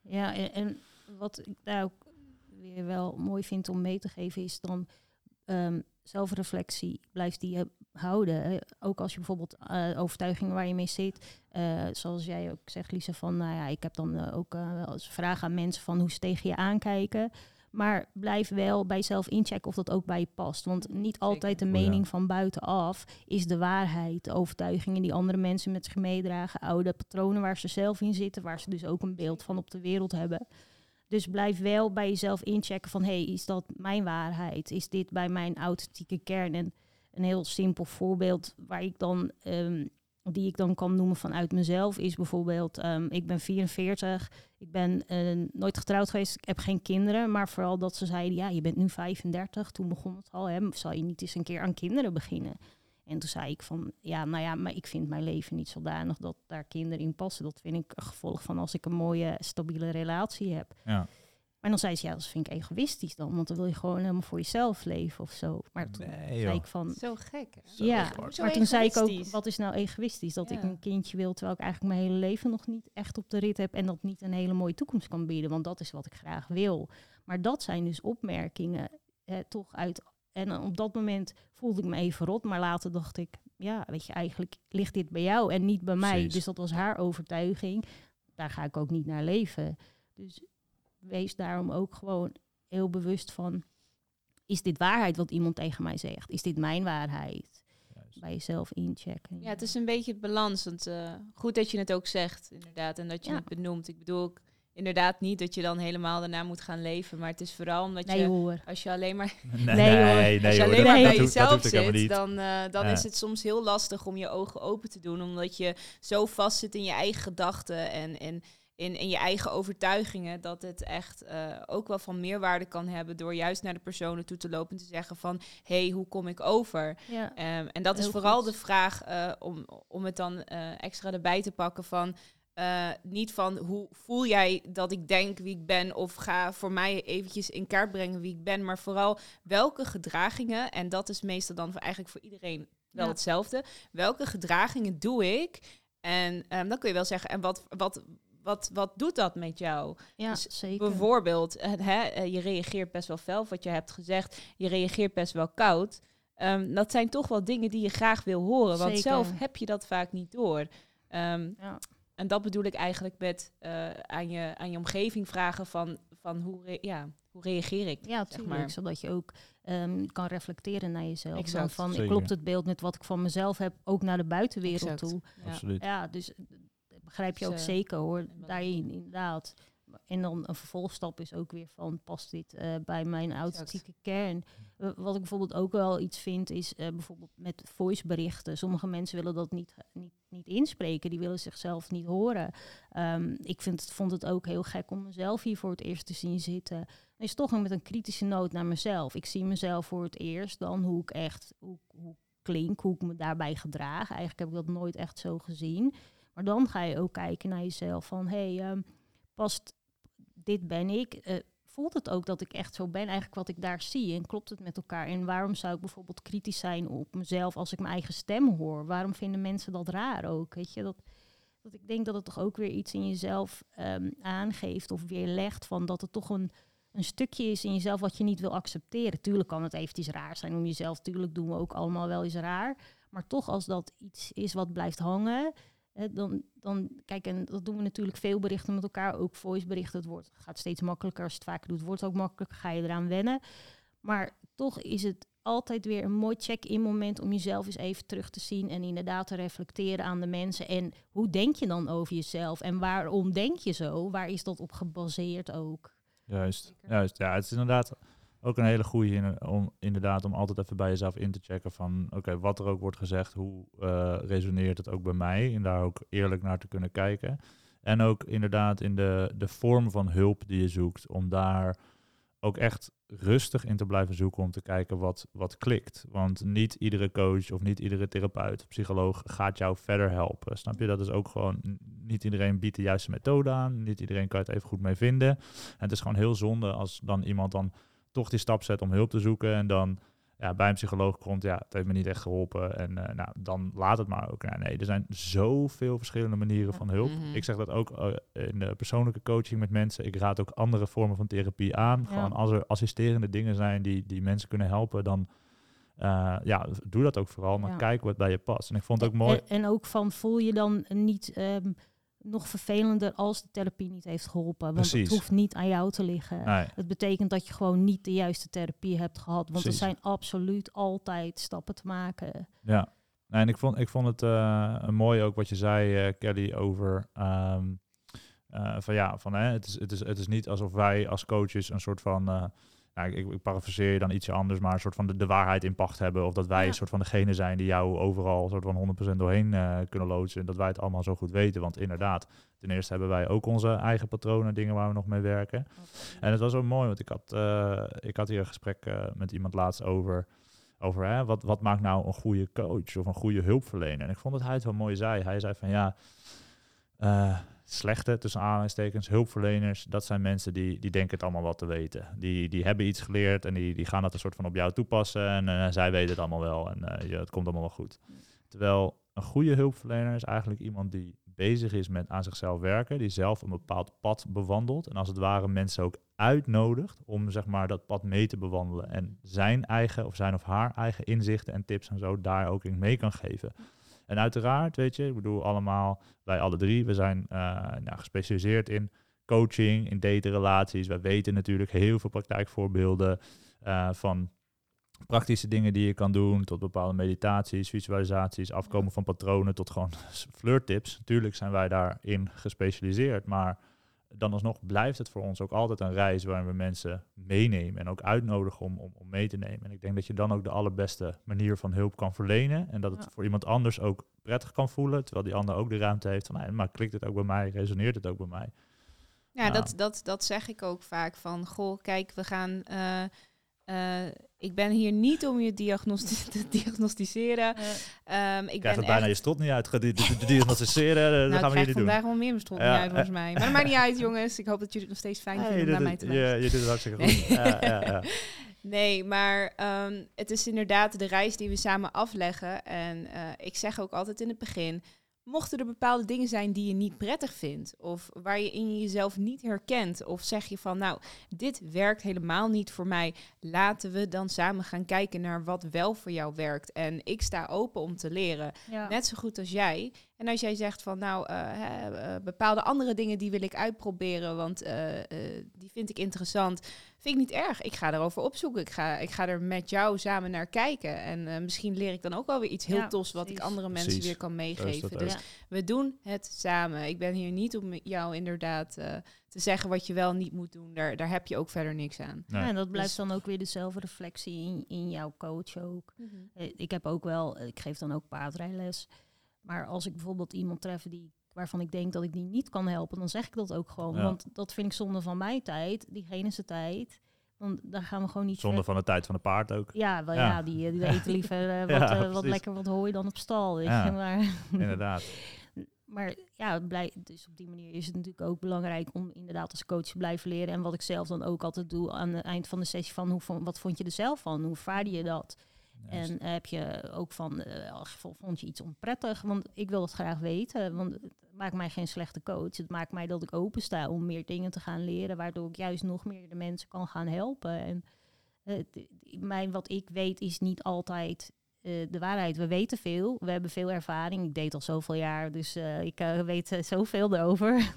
Ja, en, en wat ik daar ook weer wel mooi vind om mee te geven, is dan um, zelfreflectie. Blijf die houden. Hè? Ook als je bijvoorbeeld uh, overtuigingen waar je mee zit. Zoals jij ook zegt, Lisa, van nou ja, ik heb dan ook wel eens vragen aan mensen van hoe ze tegen je aankijken. Maar blijf wel bij jezelf inchecken of dat ook bij je past. Want niet altijd de mening ja. van buitenaf is de waarheid. De overtuigingen die andere mensen met zich meedragen. Oude patronen waar ze zelf in zitten. Waar ze dus ook een beeld van op de wereld hebben. Dus blijf wel bij jezelf inchecken van... hé, hey, is dat mijn waarheid? Is dit bij mijn authentieke kern? En een heel simpel voorbeeld waar ik dan... Um, die ik dan kan noemen vanuit mezelf, is bijvoorbeeld, um, ik ben 44, ik ben uh, nooit getrouwd geweest, ik heb geen kinderen, maar vooral dat ze zeiden, ja, je bent nu 35, toen begon het al, hè, zal je niet eens een keer aan kinderen beginnen? En toen zei ik van, ja, nou ja, maar ik vind mijn leven niet zodanig dat daar kinderen in passen. Dat vind ik een gevolg van als ik een mooie, stabiele relatie heb. Ja. Maar dan zei ze, ja, dat vind ik egoïstisch dan, want dan wil je gewoon helemaal voor jezelf leven of zo. Maar toen nee, zei ik van... Zo gek? Zo ja, hard. maar toen zei ik ook, wat is nou egoïstisch? Dat Ja. ik een kindje wil, terwijl ik eigenlijk mijn hele leven nog niet echt op de rit heb en dat niet een hele mooie toekomst kan bieden, want dat is wat ik graag wil. Maar dat zijn dus opmerkingen, hè, toch uit... En op dat moment voelde ik me even rot, maar later dacht ik, ja, weet je, eigenlijk ligt dit bij jou en niet bij mij. Precies. Dus dat was haar overtuiging. Daar ga ik ook niet naar leven. Dus wees daarom ook gewoon heel bewust van... is dit waarheid wat iemand tegen mij zegt? Is dit mijn waarheid? Juist. Bij jezelf inchecken. Ja, het is een beetje het balans. Want eh, goed dat je het ook zegt, inderdaad. En dat je Ja. het benoemt. Ik bedoel ook inderdaad niet dat je dan helemaal daarna moet gaan leven. Maar het is vooral omdat Nee je, hoor. als je alleen maar, Nee, Nee, hoor. nee, als je alleen maar bij jezelf zit, dan, eh, dan Ja. is het soms heel lastig om je ogen open te doen. Omdat je zo vast zit in je eigen gedachten en, en in, in je eigen overtuigingen. Dat het echt eh, ook wel van meerwaarde kan hebben door juist naar de personen toe te lopen en te zeggen van... hé, hey, hoe kom ik over? Ja. Ehm, en dat is vooral goed. de vraag eh, om, om het dan eh, extra erbij te pakken van... niet van hoe voel jij dat ik denk wie ik ben of ga voor mij eventjes in kaart brengen wie ik ben, maar vooral welke gedragingen, en dat is meestal dan voor, eigenlijk voor iedereen wel Ja. hetzelfde. Welke gedragingen doe ik? En ehm, dan kun je wel zeggen, en wat, wat, wat, wat doet dat met jou? Ja, Dus zeker. Bijvoorbeeld, hè, eh, je reageert best wel fel, wat je hebt gezegd. Je reageert best wel koud. Ehm, dat zijn toch wel dingen die je graag wil horen. Want Zeker. zelf heb je dat vaak niet door. Ehm, Ja. en dat bedoel ik eigenlijk met eh, aan, je, aan je omgeving vragen van, van hoe, re- ja, hoe reageer ik? Ja, zeg maar. Zodat je ook ehm, kan reflecteren naar jezelf. Dan Exact. van, Zeker. klopt het beeld met wat ik van mezelf heb, ook naar de buitenwereld Exact. toe. Ja. Absoluut. Ja, dus begrijp je ook Dus, eh, zeker hoor, daarin inderdaad. En dan een vervolgstap is ook weer van, past dit eh, bij mijn authentieke kern? Wat ik bijvoorbeeld ook wel iets vind, is eh, bijvoorbeeld met voiceberichten. Sommige mensen willen dat niet, niet, niet inspreken, die willen zichzelf niet horen. Ehm, ik vind het, vond het ook heel gek om mezelf hier voor het eerst te zien zitten. Dan is toch met een kritische noot naar mezelf. Ik zie mezelf voor het eerst dan hoe ik echt, hoe, hoe klink, hoe ik me daarbij gedraag. Eigenlijk heb ik dat nooit echt zo gezien. Maar dan ga je ook kijken naar jezelf van, hey, ehm, past dit ben ik? Eh, voelt het ook dat ik echt zo ben, eigenlijk wat ik daar zie? En klopt het met elkaar? En waarom zou ik bijvoorbeeld kritisch zijn op mezelf als ik mijn eigen stem hoor? Waarom vinden mensen dat raar ook? Weet je, dat, dat ik denk dat het toch ook weer iets in jezelf ehm, aangeeft of weerlegt van dat het toch een, een stukje is in jezelf wat je niet wil accepteren. Tuurlijk kan het eventjes raar zijn om jezelf, tuurlijk doen we ook allemaal wel eens raar. Maar toch als dat iets is wat blijft hangen, hè, dan, dan, kijk, en dat doen we natuurlijk veel berichten met elkaar, ook voiceberichten. Het wordt, gaat steeds makkelijker als je het vaker doet, wordt het ook makkelijker, ga je eraan wennen. Maar toch is het altijd weer een mooi check-in moment om jezelf eens even terug te zien en inderdaad te reflecteren aan de mensen. En hoe denk je dan over jezelf en waarom denk je zo? Waar is dat op gebaseerd ook? Juist, Zeker. juist. Ja, het is inderdaad ook een hele goede in, om inderdaad om altijd even bij jezelf in te checken van oké, wat er ook wordt gezegd, hoe eh, resoneert het ook bij mij en daar ook eerlijk naar te kunnen kijken. En ook inderdaad in de, de vorm van hulp die je zoekt, om daar ook echt rustig in te blijven zoeken om te kijken wat, wat klikt. Want niet iedere coach of niet iedere therapeut, psycholoog gaat jou verder helpen. Snap je? Dat is ook gewoon, niet iedereen biedt de juiste methode aan. Niet iedereen kan het even goed mee vinden. En het is gewoon heel zonde als dan iemand dan toch die stap zet om hulp te zoeken en dan ja, bij een psycholoog komt, ja, het heeft me niet echt geholpen. En eh, nou, dan laat het maar ook. Ja, nee, er zijn zoveel verschillende manieren Ja. van hulp. Mhm. Ik zeg dat ook eh, in de persoonlijke coaching met mensen. Ik raad ook andere vormen van therapie aan. Ja. Gewoon als er assisterende dingen zijn die, die mensen kunnen helpen, dan eh, ja, doe dat ook vooral. Maar Ja. kijk wat bij je past. En ik vond het ook mooi. En, en ook van voel je dan niet ehm, nog vervelender als de therapie niet heeft geholpen? Want Precies. het hoeft niet aan jou te liggen. Nee, Het betekent dat je gewoon niet de juiste therapie hebt gehad. Want Precies. er zijn absoluut altijd stappen te maken. Ja, nee, en ik vond, ik vond het eh, mooi ook wat je zei, eh, Kelly, over ehm, eh, van ja, van hè, het is, het, is, het is niet alsof wij als coaches een soort van, nou, ik, ik parafraseer je dan ietsje anders, maar een soort van de, de waarheid in pacht hebben. Of dat wij Ja. een soort van degene zijn die jou overal soort van 100% doorheen eh, kunnen loodsen. En dat wij het allemaal zo goed weten. Want inderdaad, ten eerste hebben wij ook onze eigen patronen, dingen waar we nog mee werken. En het was ook mooi, want ik had, eh, ik had hier een gesprek eh, met iemand laatst over, over hè, wat, wat maakt nou een goede coach of een goede hulpverlener. En ik vond dat hij het wel mooi zei. Hij zei van ja, slechte, tussen aanhalingstekens, hulpverleners, dat zijn mensen die, die denken het allemaal wat te weten. Die, die hebben iets geleerd en die, die gaan dat een soort van op jou toepassen en eh, zij weten het allemaal wel en eh, ja, het komt allemaal wel goed. Terwijl een goede hulpverlener is eigenlijk iemand die bezig is met aan zichzelf werken, die zelf een bepaald pad bewandelt en als het ware mensen ook uitnodigt om zeg maar dat pad mee te bewandelen en zijn eigen of zijn of haar eigen inzichten en tips en zo daar ook in mee kan geven. En uiteraard, weet je, ik bedoel allemaal, wij alle drie, we zijn eh, nou, gespecialiseerd in coaching, in daterelaties. Wij weten natuurlijk heel veel praktijkvoorbeelden eh, van praktische dingen die je kan doen, tot bepaalde meditaties, visualisaties, afkomen van patronen, tot gewoon *laughs* flirttips. Natuurlijk zijn wij daarin gespecialiseerd, maar dan alsnog blijft het voor ons ook altijd een reis waarin we mensen meenemen en ook uitnodigen om, om, om mee te nemen. En ik denk dat je dan ook de allerbeste manier van hulp kan verlenen en dat het Ja. voor iemand anders ook prettig kan voelen, terwijl die ander ook de ruimte heeft van, nou, maar klikt het ook bij mij, resoneert het ook bij mij. Ja, Ja. Dat, dat, dat zeg ik ook vaak van, goh, kijk, we gaan... eh, eh, ik ben hier niet om je diagnosti *laughs* te diagnosticeren. Ehm, ik Krijg ben het bijna echt- je strot niet uit, ga die- die- die diagnosticeren, nou, dat gaan we hier niet doen. vandaag wel meer mijn strot Ja, niet uit, volgens eh. mij. Maar dat maakt niet uit, jongens. Ik hoop dat jullie het nog steeds fijn vinden om naar mij te luisteren. je, je doet het hartstikke goed. Ja, ja, ja. *laughs* Nee, maar ehm, het is inderdaad de reis die we samen afleggen. En eh, ik zeg ook altijd in het begin, mochten er bepaalde dingen zijn die je niet prettig vindt, of waar je in jezelf niet herkent, of zeg je van, nou, dit werkt helemaal niet voor mij, laten we dan samen gaan kijken naar wat wel voor jou werkt. En ik sta open om te leren, Ja. net zo goed als jij. En als jij zegt van, nou, eh, hè, eh, bepaalde andere dingen die wil ik uitproberen, want eh, eh, die vind ik interessant, vind ik niet erg. Ik ga erover opzoeken. Ik ga, ik ga er met jou samen naar kijken. En eh, misschien leer ik dan ook wel weer iets heel Ja, tofs wat ik andere mensen Precies. weer kan meegeven. Dus Ja. we doen het samen. Ik ben hier niet om jou inderdaad eh, te zeggen wat je wel niet moet doen. Daar, daar heb je ook verder niks aan. Nee. Ja, en dat blijft Dus- dan ook weer dezelfde reflectie in, in jouw coach ook. Eh, Ik heb ook wel, ik geef dan ook paardrijles. Maar als ik bijvoorbeeld iemand tref die, waarvan ik denk dat ik die niet kan helpen, dan zeg ik dat ook gewoon. Ja. Want dat vind ik zonde van mijn tijd, diegene zijn tijd. Want daar gaan we gewoon niet Zonde ver- van de tijd van de paard ook. Ja, wel, Ja. ja. die, die *laughs* eten liever eh, wat, eh, wat lekker wat hooi dan op stal. Weet Ja. je? Maar, *laughs* Inderdaad. maar ja, blij, dus op die manier is het natuurlijk ook belangrijk om inderdaad als coach te blijven leren. En wat ik zelf dan ook altijd doe aan het eind van de sessie van hoe, wat vond je er zelf van? Hoe vaarde je dat? Juist. En heb je ook van, eh, vo- vond je iets onprettig? Want ik wil het graag weten. Want het maakt mij geen slechte coach. Het maakt mij dat ik open sta om meer dingen te gaan leren. Waardoor ik juist nog meer de mensen kan gaan helpen. En eh, mijn, wat ik weet is niet altijd eh, de waarheid. We weten veel. We hebben veel ervaring. Ik deed al zoveel jaar. Dus ik weet zoveel erover. *laughs*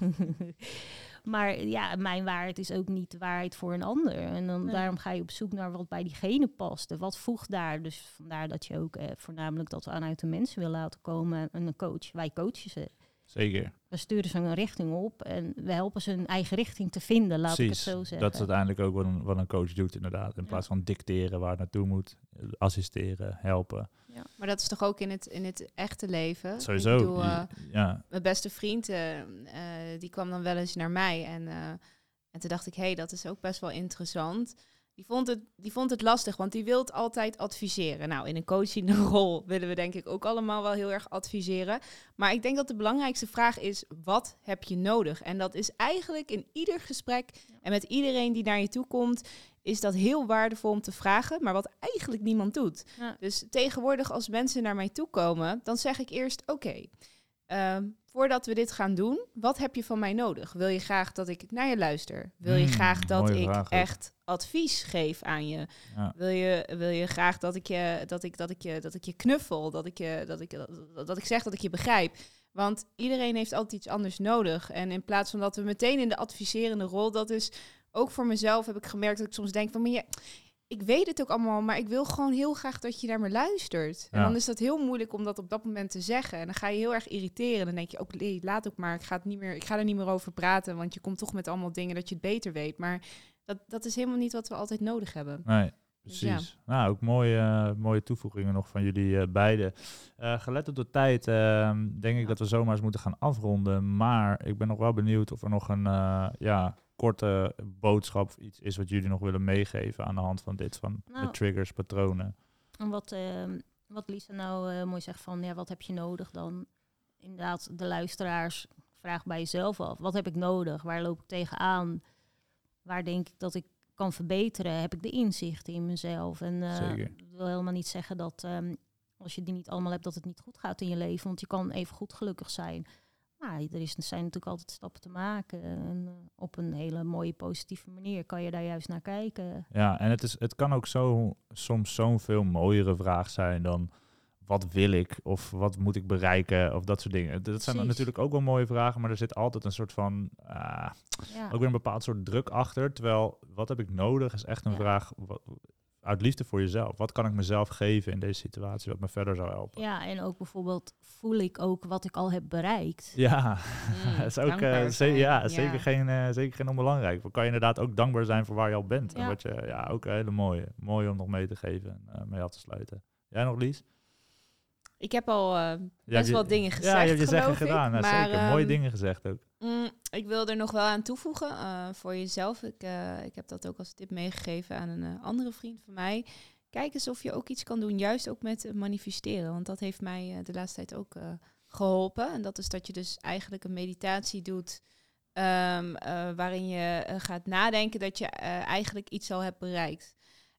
Maar ja, mijn waarheid is ook niet de waarheid voor een ander. En dan, Nee. daarom ga je op zoek naar wat bij diegene past. En wat voegt daar? Dus vandaar dat je ook eh, voornamelijk dat we aan uit de mensen wil laten komen. En een coach, wij coachen ze. Zeker. We sturen ze een richting op en we helpen ze hun eigen richting te vinden, laat ik het zo zeggen. Dat is uiteindelijk ook wat een, wat een coach doet, inderdaad. In plaats van dicteren waar het naartoe moet, assisteren, helpen. Ja. Maar dat is toch ook in het, in het echte leven? Sowieso. Ik bedoel, je- eh, ja, mijn beste vriend, eh, eh, die kwam dan wel eens naar mij. En, eh, en toen dacht ik, hé, hey, dat is ook best wel interessant. Die vond, het, die vond het lastig, want die wil altijd adviseren. Nou, in een coaching *laughs* rol willen we denk ik ook allemaal wel heel erg adviseren. Maar ik denk dat de belangrijkste vraag is, wat heb je nodig? En dat is eigenlijk in ieder gesprek en met iedereen die naar je toe komt, is dat heel waardevol om te vragen, maar wat eigenlijk niemand doet. Ja. Dus tegenwoordig als mensen naar mij toe komen, dan zeg ik eerst, oké, ehm, voordat we dit gaan doen, wat heb je van mij nodig? Wil je graag dat ik naar je luister? Wil je Hmm, graag dat ik echt advies geef aan je? ja. Wil je, wil je graag dat ik je, dat ik, dat ik je, dat ik je knuffel? Dat ik, je, dat, ik, dat, dat ik zeg dat ik je begrijp? Want iedereen heeft altijd iets anders nodig. En in plaats van dat we meteen in de adviserende rol, dat is ook voor mezelf heb ik gemerkt dat ik soms denk van, maar je, ik weet het ook allemaal, maar ik wil gewoon heel graag dat je naar me luistert. En dan is dat heel moeilijk om dat op dat moment te zeggen. En dan ga je heel erg irriteren. Dan denk je ook, nee, laat ook maar. Ik ga, het niet meer, ik ga er niet meer over praten, want je komt toch met allemaal dingen dat je het beter weet. Maar dat, dat is helemaal niet wat we altijd nodig hebben. Nee, Dus ja. precies. Nou, ook mooie, eh, mooie toevoegingen nog van jullie eh, beiden. Eh, gelet op de tijd, ehm, denk ik dat we zomaar eens moeten gaan afronden. Maar ik ben nog wel benieuwd of er nog een ja, ja, korte boodschap iets is wat jullie nog willen meegeven aan de hand van dit, van de Nou. triggers, patronen. En wat, ehm, wat Lisa nou eh, mooi zegt van, ja, wat heb je nodig dan? Inderdaad, de luisteraars, vraag bij jezelf af. Wat heb ik nodig? Waar loop ik tegenaan? Waar denk ik dat ik kan verbeteren? Heb ik de inzichten in mezelf? En dat wil helemaal niet zeggen dat ehm, als je die niet allemaal hebt, dat het niet goed gaat in je leven. Want je kan even goed gelukkig zijn. Maar er is, zijn natuurlijk altijd stappen te maken. En eh, op een hele mooie, positieve manier kan je daar juist naar kijken. Ja, en het, is, het kan ook zo, soms zo'n veel mooiere vraag zijn dan wat wil ik of wat moet ik bereiken of dat soort dingen. Dat zijn natuurlijk ook wel mooie vragen, maar er zit altijd een soort van, ah, Ja. ook weer een bepaald soort druk achter. Terwijl, wat heb ik nodig is echt een Ja. vraag wat, uit liefde voor jezelf. Wat kan ik mezelf geven in deze situatie wat me verder zou helpen? Ja, en ook bijvoorbeeld voel ik ook wat ik al heb bereikt. Ja, *laughs* Mm, dat is ook eh, ze- zijn, ja, ja. Zeker, geen, eh, zeker geen onbelangrijk. Dan kan je inderdaad ook dankbaar zijn voor waar je al bent. En Ja. wat je, ja, ook een hele mooie. Mooi om nog mee te geven en eh, mee af te sluiten. Jij nog, Lies? Ik heb al eh, Ja, best je- wel dingen gezegd, Ja, je hebt je zeggen ik. gedaan. nou, Maar, zeker, mooie ehm, dingen gezegd ook. Mm, ik wil er nog wel aan toevoegen eh, voor jezelf. Ik, eh, ik heb dat ook als tip meegegeven aan een eh, andere vriend van mij. Kijk eens of je ook iets kan doen, juist ook met manifesteren. Want dat heeft mij de laatste tijd ook eh, geholpen. En dat is dat je dus eigenlijk een meditatie doet. ehm, eh, waarin je gaat nadenken dat je eigenlijk iets al hebt bereikt.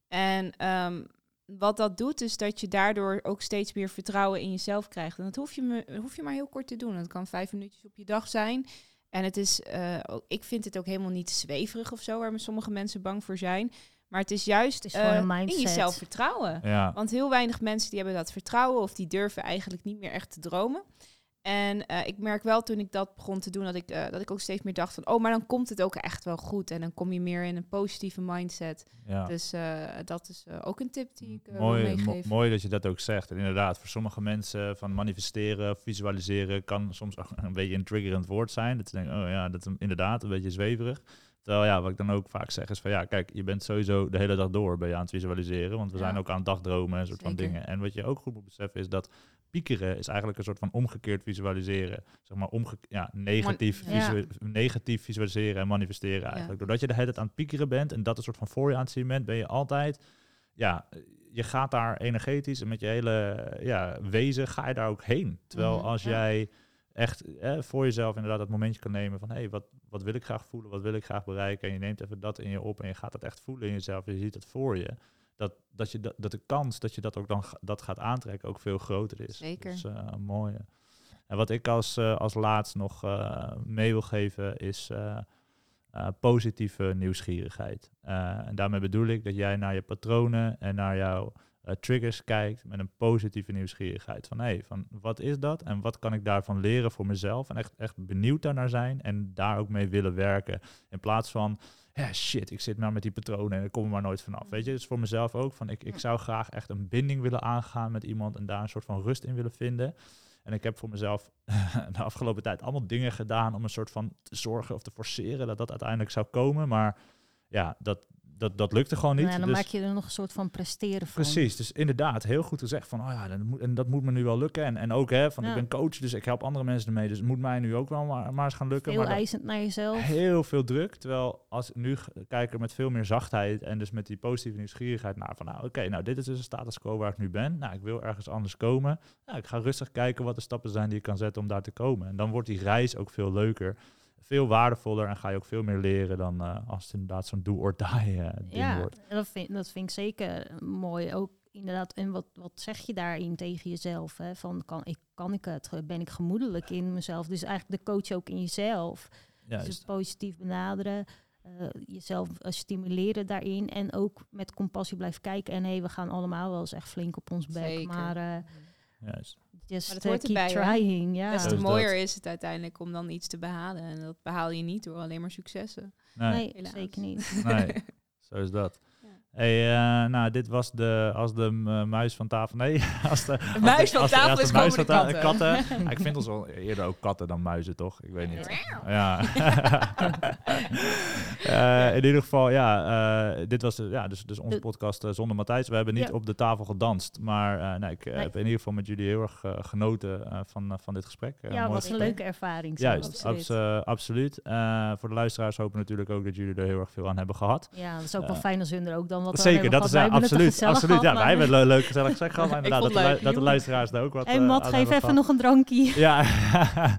En ehm, wat dat doet, is dat je daardoor ook steeds meer vertrouwen in jezelf krijgt. En dat hoef je, hoef je maar heel kort te doen. Het kan vijf minuutjes op je dag zijn. En het is, eh, ook- ik vind het ook helemaal niet zweverig of zo, waar sommige mensen bang voor zijn. Maar het is juist Het is eh, een mindset. in jezelf vertrouwen. Ja, Want heel weinig mensen die hebben dat vertrouwen of die durven eigenlijk niet meer echt te dromen. En eh, ik merk wel toen ik dat begon te doen, dat ik, eh, dat ik ook steeds meer dacht van, oh, maar dan komt het ook echt wel goed. En dan kom je meer in een positieve mindset. ja. Dus eh, dat is ook een tip die ik mooi, meegeven. mooi dat je dat ook zegt. En inderdaad, voor sommige mensen van manifesteren, visualiseren, kan soms ook een beetje een triggerend woord zijn. Dat ze denken, oh ja, dat is inderdaad een beetje zweverig. Terwijl ja, wat ik dan ook vaak zeg is van ja, kijk, je bent sowieso de hele dag door ben je aan het visualiseren. Want we Ja. zijn ook aan het dagdromen en soort van dingen. En wat je ook goed moet beseffen is dat piekeren is eigenlijk een soort van omgekeerd visualiseren. Zeg maar omge ja, negatief, Man- ja. visu- negatief visualiseren en manifesteren eigenlijk. Doordat je de hele tijd aan het piekeren bent en dat een soort van voor je aan het zien bent, ben je altijd, ja, je gaat daar energetisch en met je hele ja, wezen ga je daar ook heen. Terwijl Mhm, als jij echt eh, voor jezelf inderdaad dat momentje kan nemen van hé, hey, wat, wat wil ik graag voelen, wat wil ik graag bereiken en je neemt even dat in je op en je gaat dat echt voelen in jezelf en je ziet het voor je. Dat, dat, je dat, dat de kans dat je dat ook dan dat gaat aantrekken ook veel groter is. Zeker. Dus eh mooi. En wat ik als, eh, als laatst nog eh, mee wil geven is positieve nieuwsgierigheid. En daarmee bedoel ik dat jij naar je patronen en naar jouw triggers kijkt met een positieve nieuwsgierigheid. Van hé, hey, van wat is dat en wat kan ik daarvan leren voor mezelf? En echt, echt benieuwd daarnaar zijn en daar ook mee willen werken. In plaats van, ja shit, ik zit maar met die patronen en ik kom er maar nooit vanaf. Weet je, dus voor mezelf ook van ik, ik zou graag echt een binding willen aangaan met iemand en daar een soort van rust in willen vinden. En ik heb voor mezelf *laughs* de afgelopen tijd allemaal dingen gedaan om een soort van te zorgen of te forceren dat dat uiteindelijk zou komen. Maar ja, dat, dat, dat lukte gewoon niet. Ja, dan Dus- maak je er nog een soort van presteren van. Precies, dus inderdaad, heel goed gezegd van, oh ja, dat moet, en dat moet me nu wel lukken. En, en ook, hè, van Ja. ik ben coach, dus ik help andere mensen ermee, dus het moet mij nu ook wel maar, maar eens gaan lukken. Maar dat- eisend naar jezelf. heel veel druk, terwijl als nu g- kijk er met veel meer zachtheid en dus met die positieve nieuwsgierigheid naar van, nou oké, nou dit is dus een status quo waar ik nu ben. Nou, ik wil ergens anders komen. Nou, ik ga rustig kijken wat de stappen zijn die ik kan zetten om daar te komen. En dan wordt die reis ook veel leuker. Veel waardevoller en ga je ook veel meer leren dan eh, als het inderdaad zo'n do or die eh, ding Ja, wordt. dat vind, dat vind ik zeker eh, mooi. Ook inderdaad, en wat, wat zeg je daarin tegen jezelf? Hè? Van, kan ik, kan ik het? Ben ik gemoedelijk in mezelf? Dus eigenlijk de coach ook in jezelf. Dus Juist. positief benaderen. eh, jezelf stimuleren daarin. En ook met compassie blijven kijken. En hé, we gaan allemaal wel eens echt flink op ons bek. Zeker. Maar eh Juist. Just Maar dat hoort keep erbij, trying. Ja. Des te is mooier dat. is het uiteindelijk om dan iets te behalen. En dat behaal je niet door alleen maar successen. Nee, nee, zeker niet. nee. *laughs* zo is dat. Hey, eh, nou, dit was de, als de muis van tafel. Nee, *laughs* als de, als muis van de- tafel de is muis komen van de ta- katten. *laughs* Ik vind ons wel eerder ook katten dan muizen, toch? Ik weet niet. Ja. *laughs* Eh, in ieder geval, ja, eh, dit was ja, dus, dus onze podcast zonder Matthijs. We hebben niet Ja. op de tafel gedanst, maar eh, nee, ik Nee. heb in ieder geval met jullie heel erg genoten eh, van, van dit gesprek. Ja, mooi was een gesprek. leuke ervaring. zo, Juist, absoluut. abs- eh, absoluut. Eh, voor de luisteraars hopen we natuurlijk ook dat jullie er heel erg veel aan hebben gehad. Ja, dat is ook wel fijn als hun er ook dan wat Zeker, dat is ja, absoluut. absoluut. Ja, wij maar- hebben een leuk gezellig gesprek gehad. *laughs* Maar inderdaad, dat, vond de, dat de leuk. luisteraars er ook wat Hey eh, Mat, aan geef even nog een drankje. *laughs* Ja,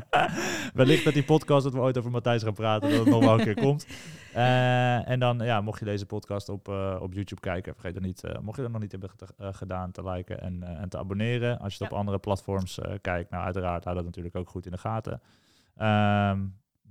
*laughs* wellicht dat die podcast dat we ooit over Matthijs gaan praten, dat het nog wel een keer komt. Eh, en dan, ja, mocht je deze podcast op, eh, op YouTube kijken, vergeet dan niet, eh, mocht je dat nog niet hebben ged- eh, gedaan, te liken en, eh, en te abonneren. Als je het Ja. op andere platforms eh, kijkt, nou uiteraard, hou dat natuurlijk ook goed in de gaten. Ehm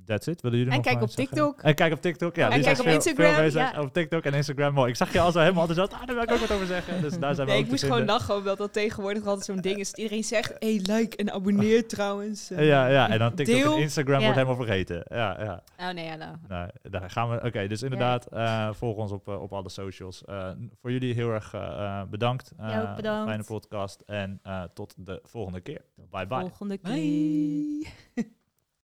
that's it. Willen jullie En nog kijk op zeggen? TikTok. En kijk op TikTok, ja. En die kijk zijn op veel- Instagram, veel bezig. ja. Op TikTok en Instagram. Mooi. Ik zag je al zo helemaal enthousiast. Ah, daar wil ik ook wat over zeggen. Dus daar zijn we Nee, ook ik moest gewoon lachen, omdat dat tegenwoordig altijd zo'n ding is. dat Iedereen zegt, hey, like en abonneer *laughs* trouwens. Ja, ja, en dan TikTok Deel. en Instagram Ja. wordt helemaal vergeten. Ja, ja. Oh nee, ja, nou. Nou, daar gaan we. Oké, dus inderdaad, eh, volg ons op, eh, op alle socials. Eh, voor jullie heel erg bedankt. Eh, bedankt. Fijne podcast en eh, tot de volgende keer. Bye bye. Volgende keer. Bye.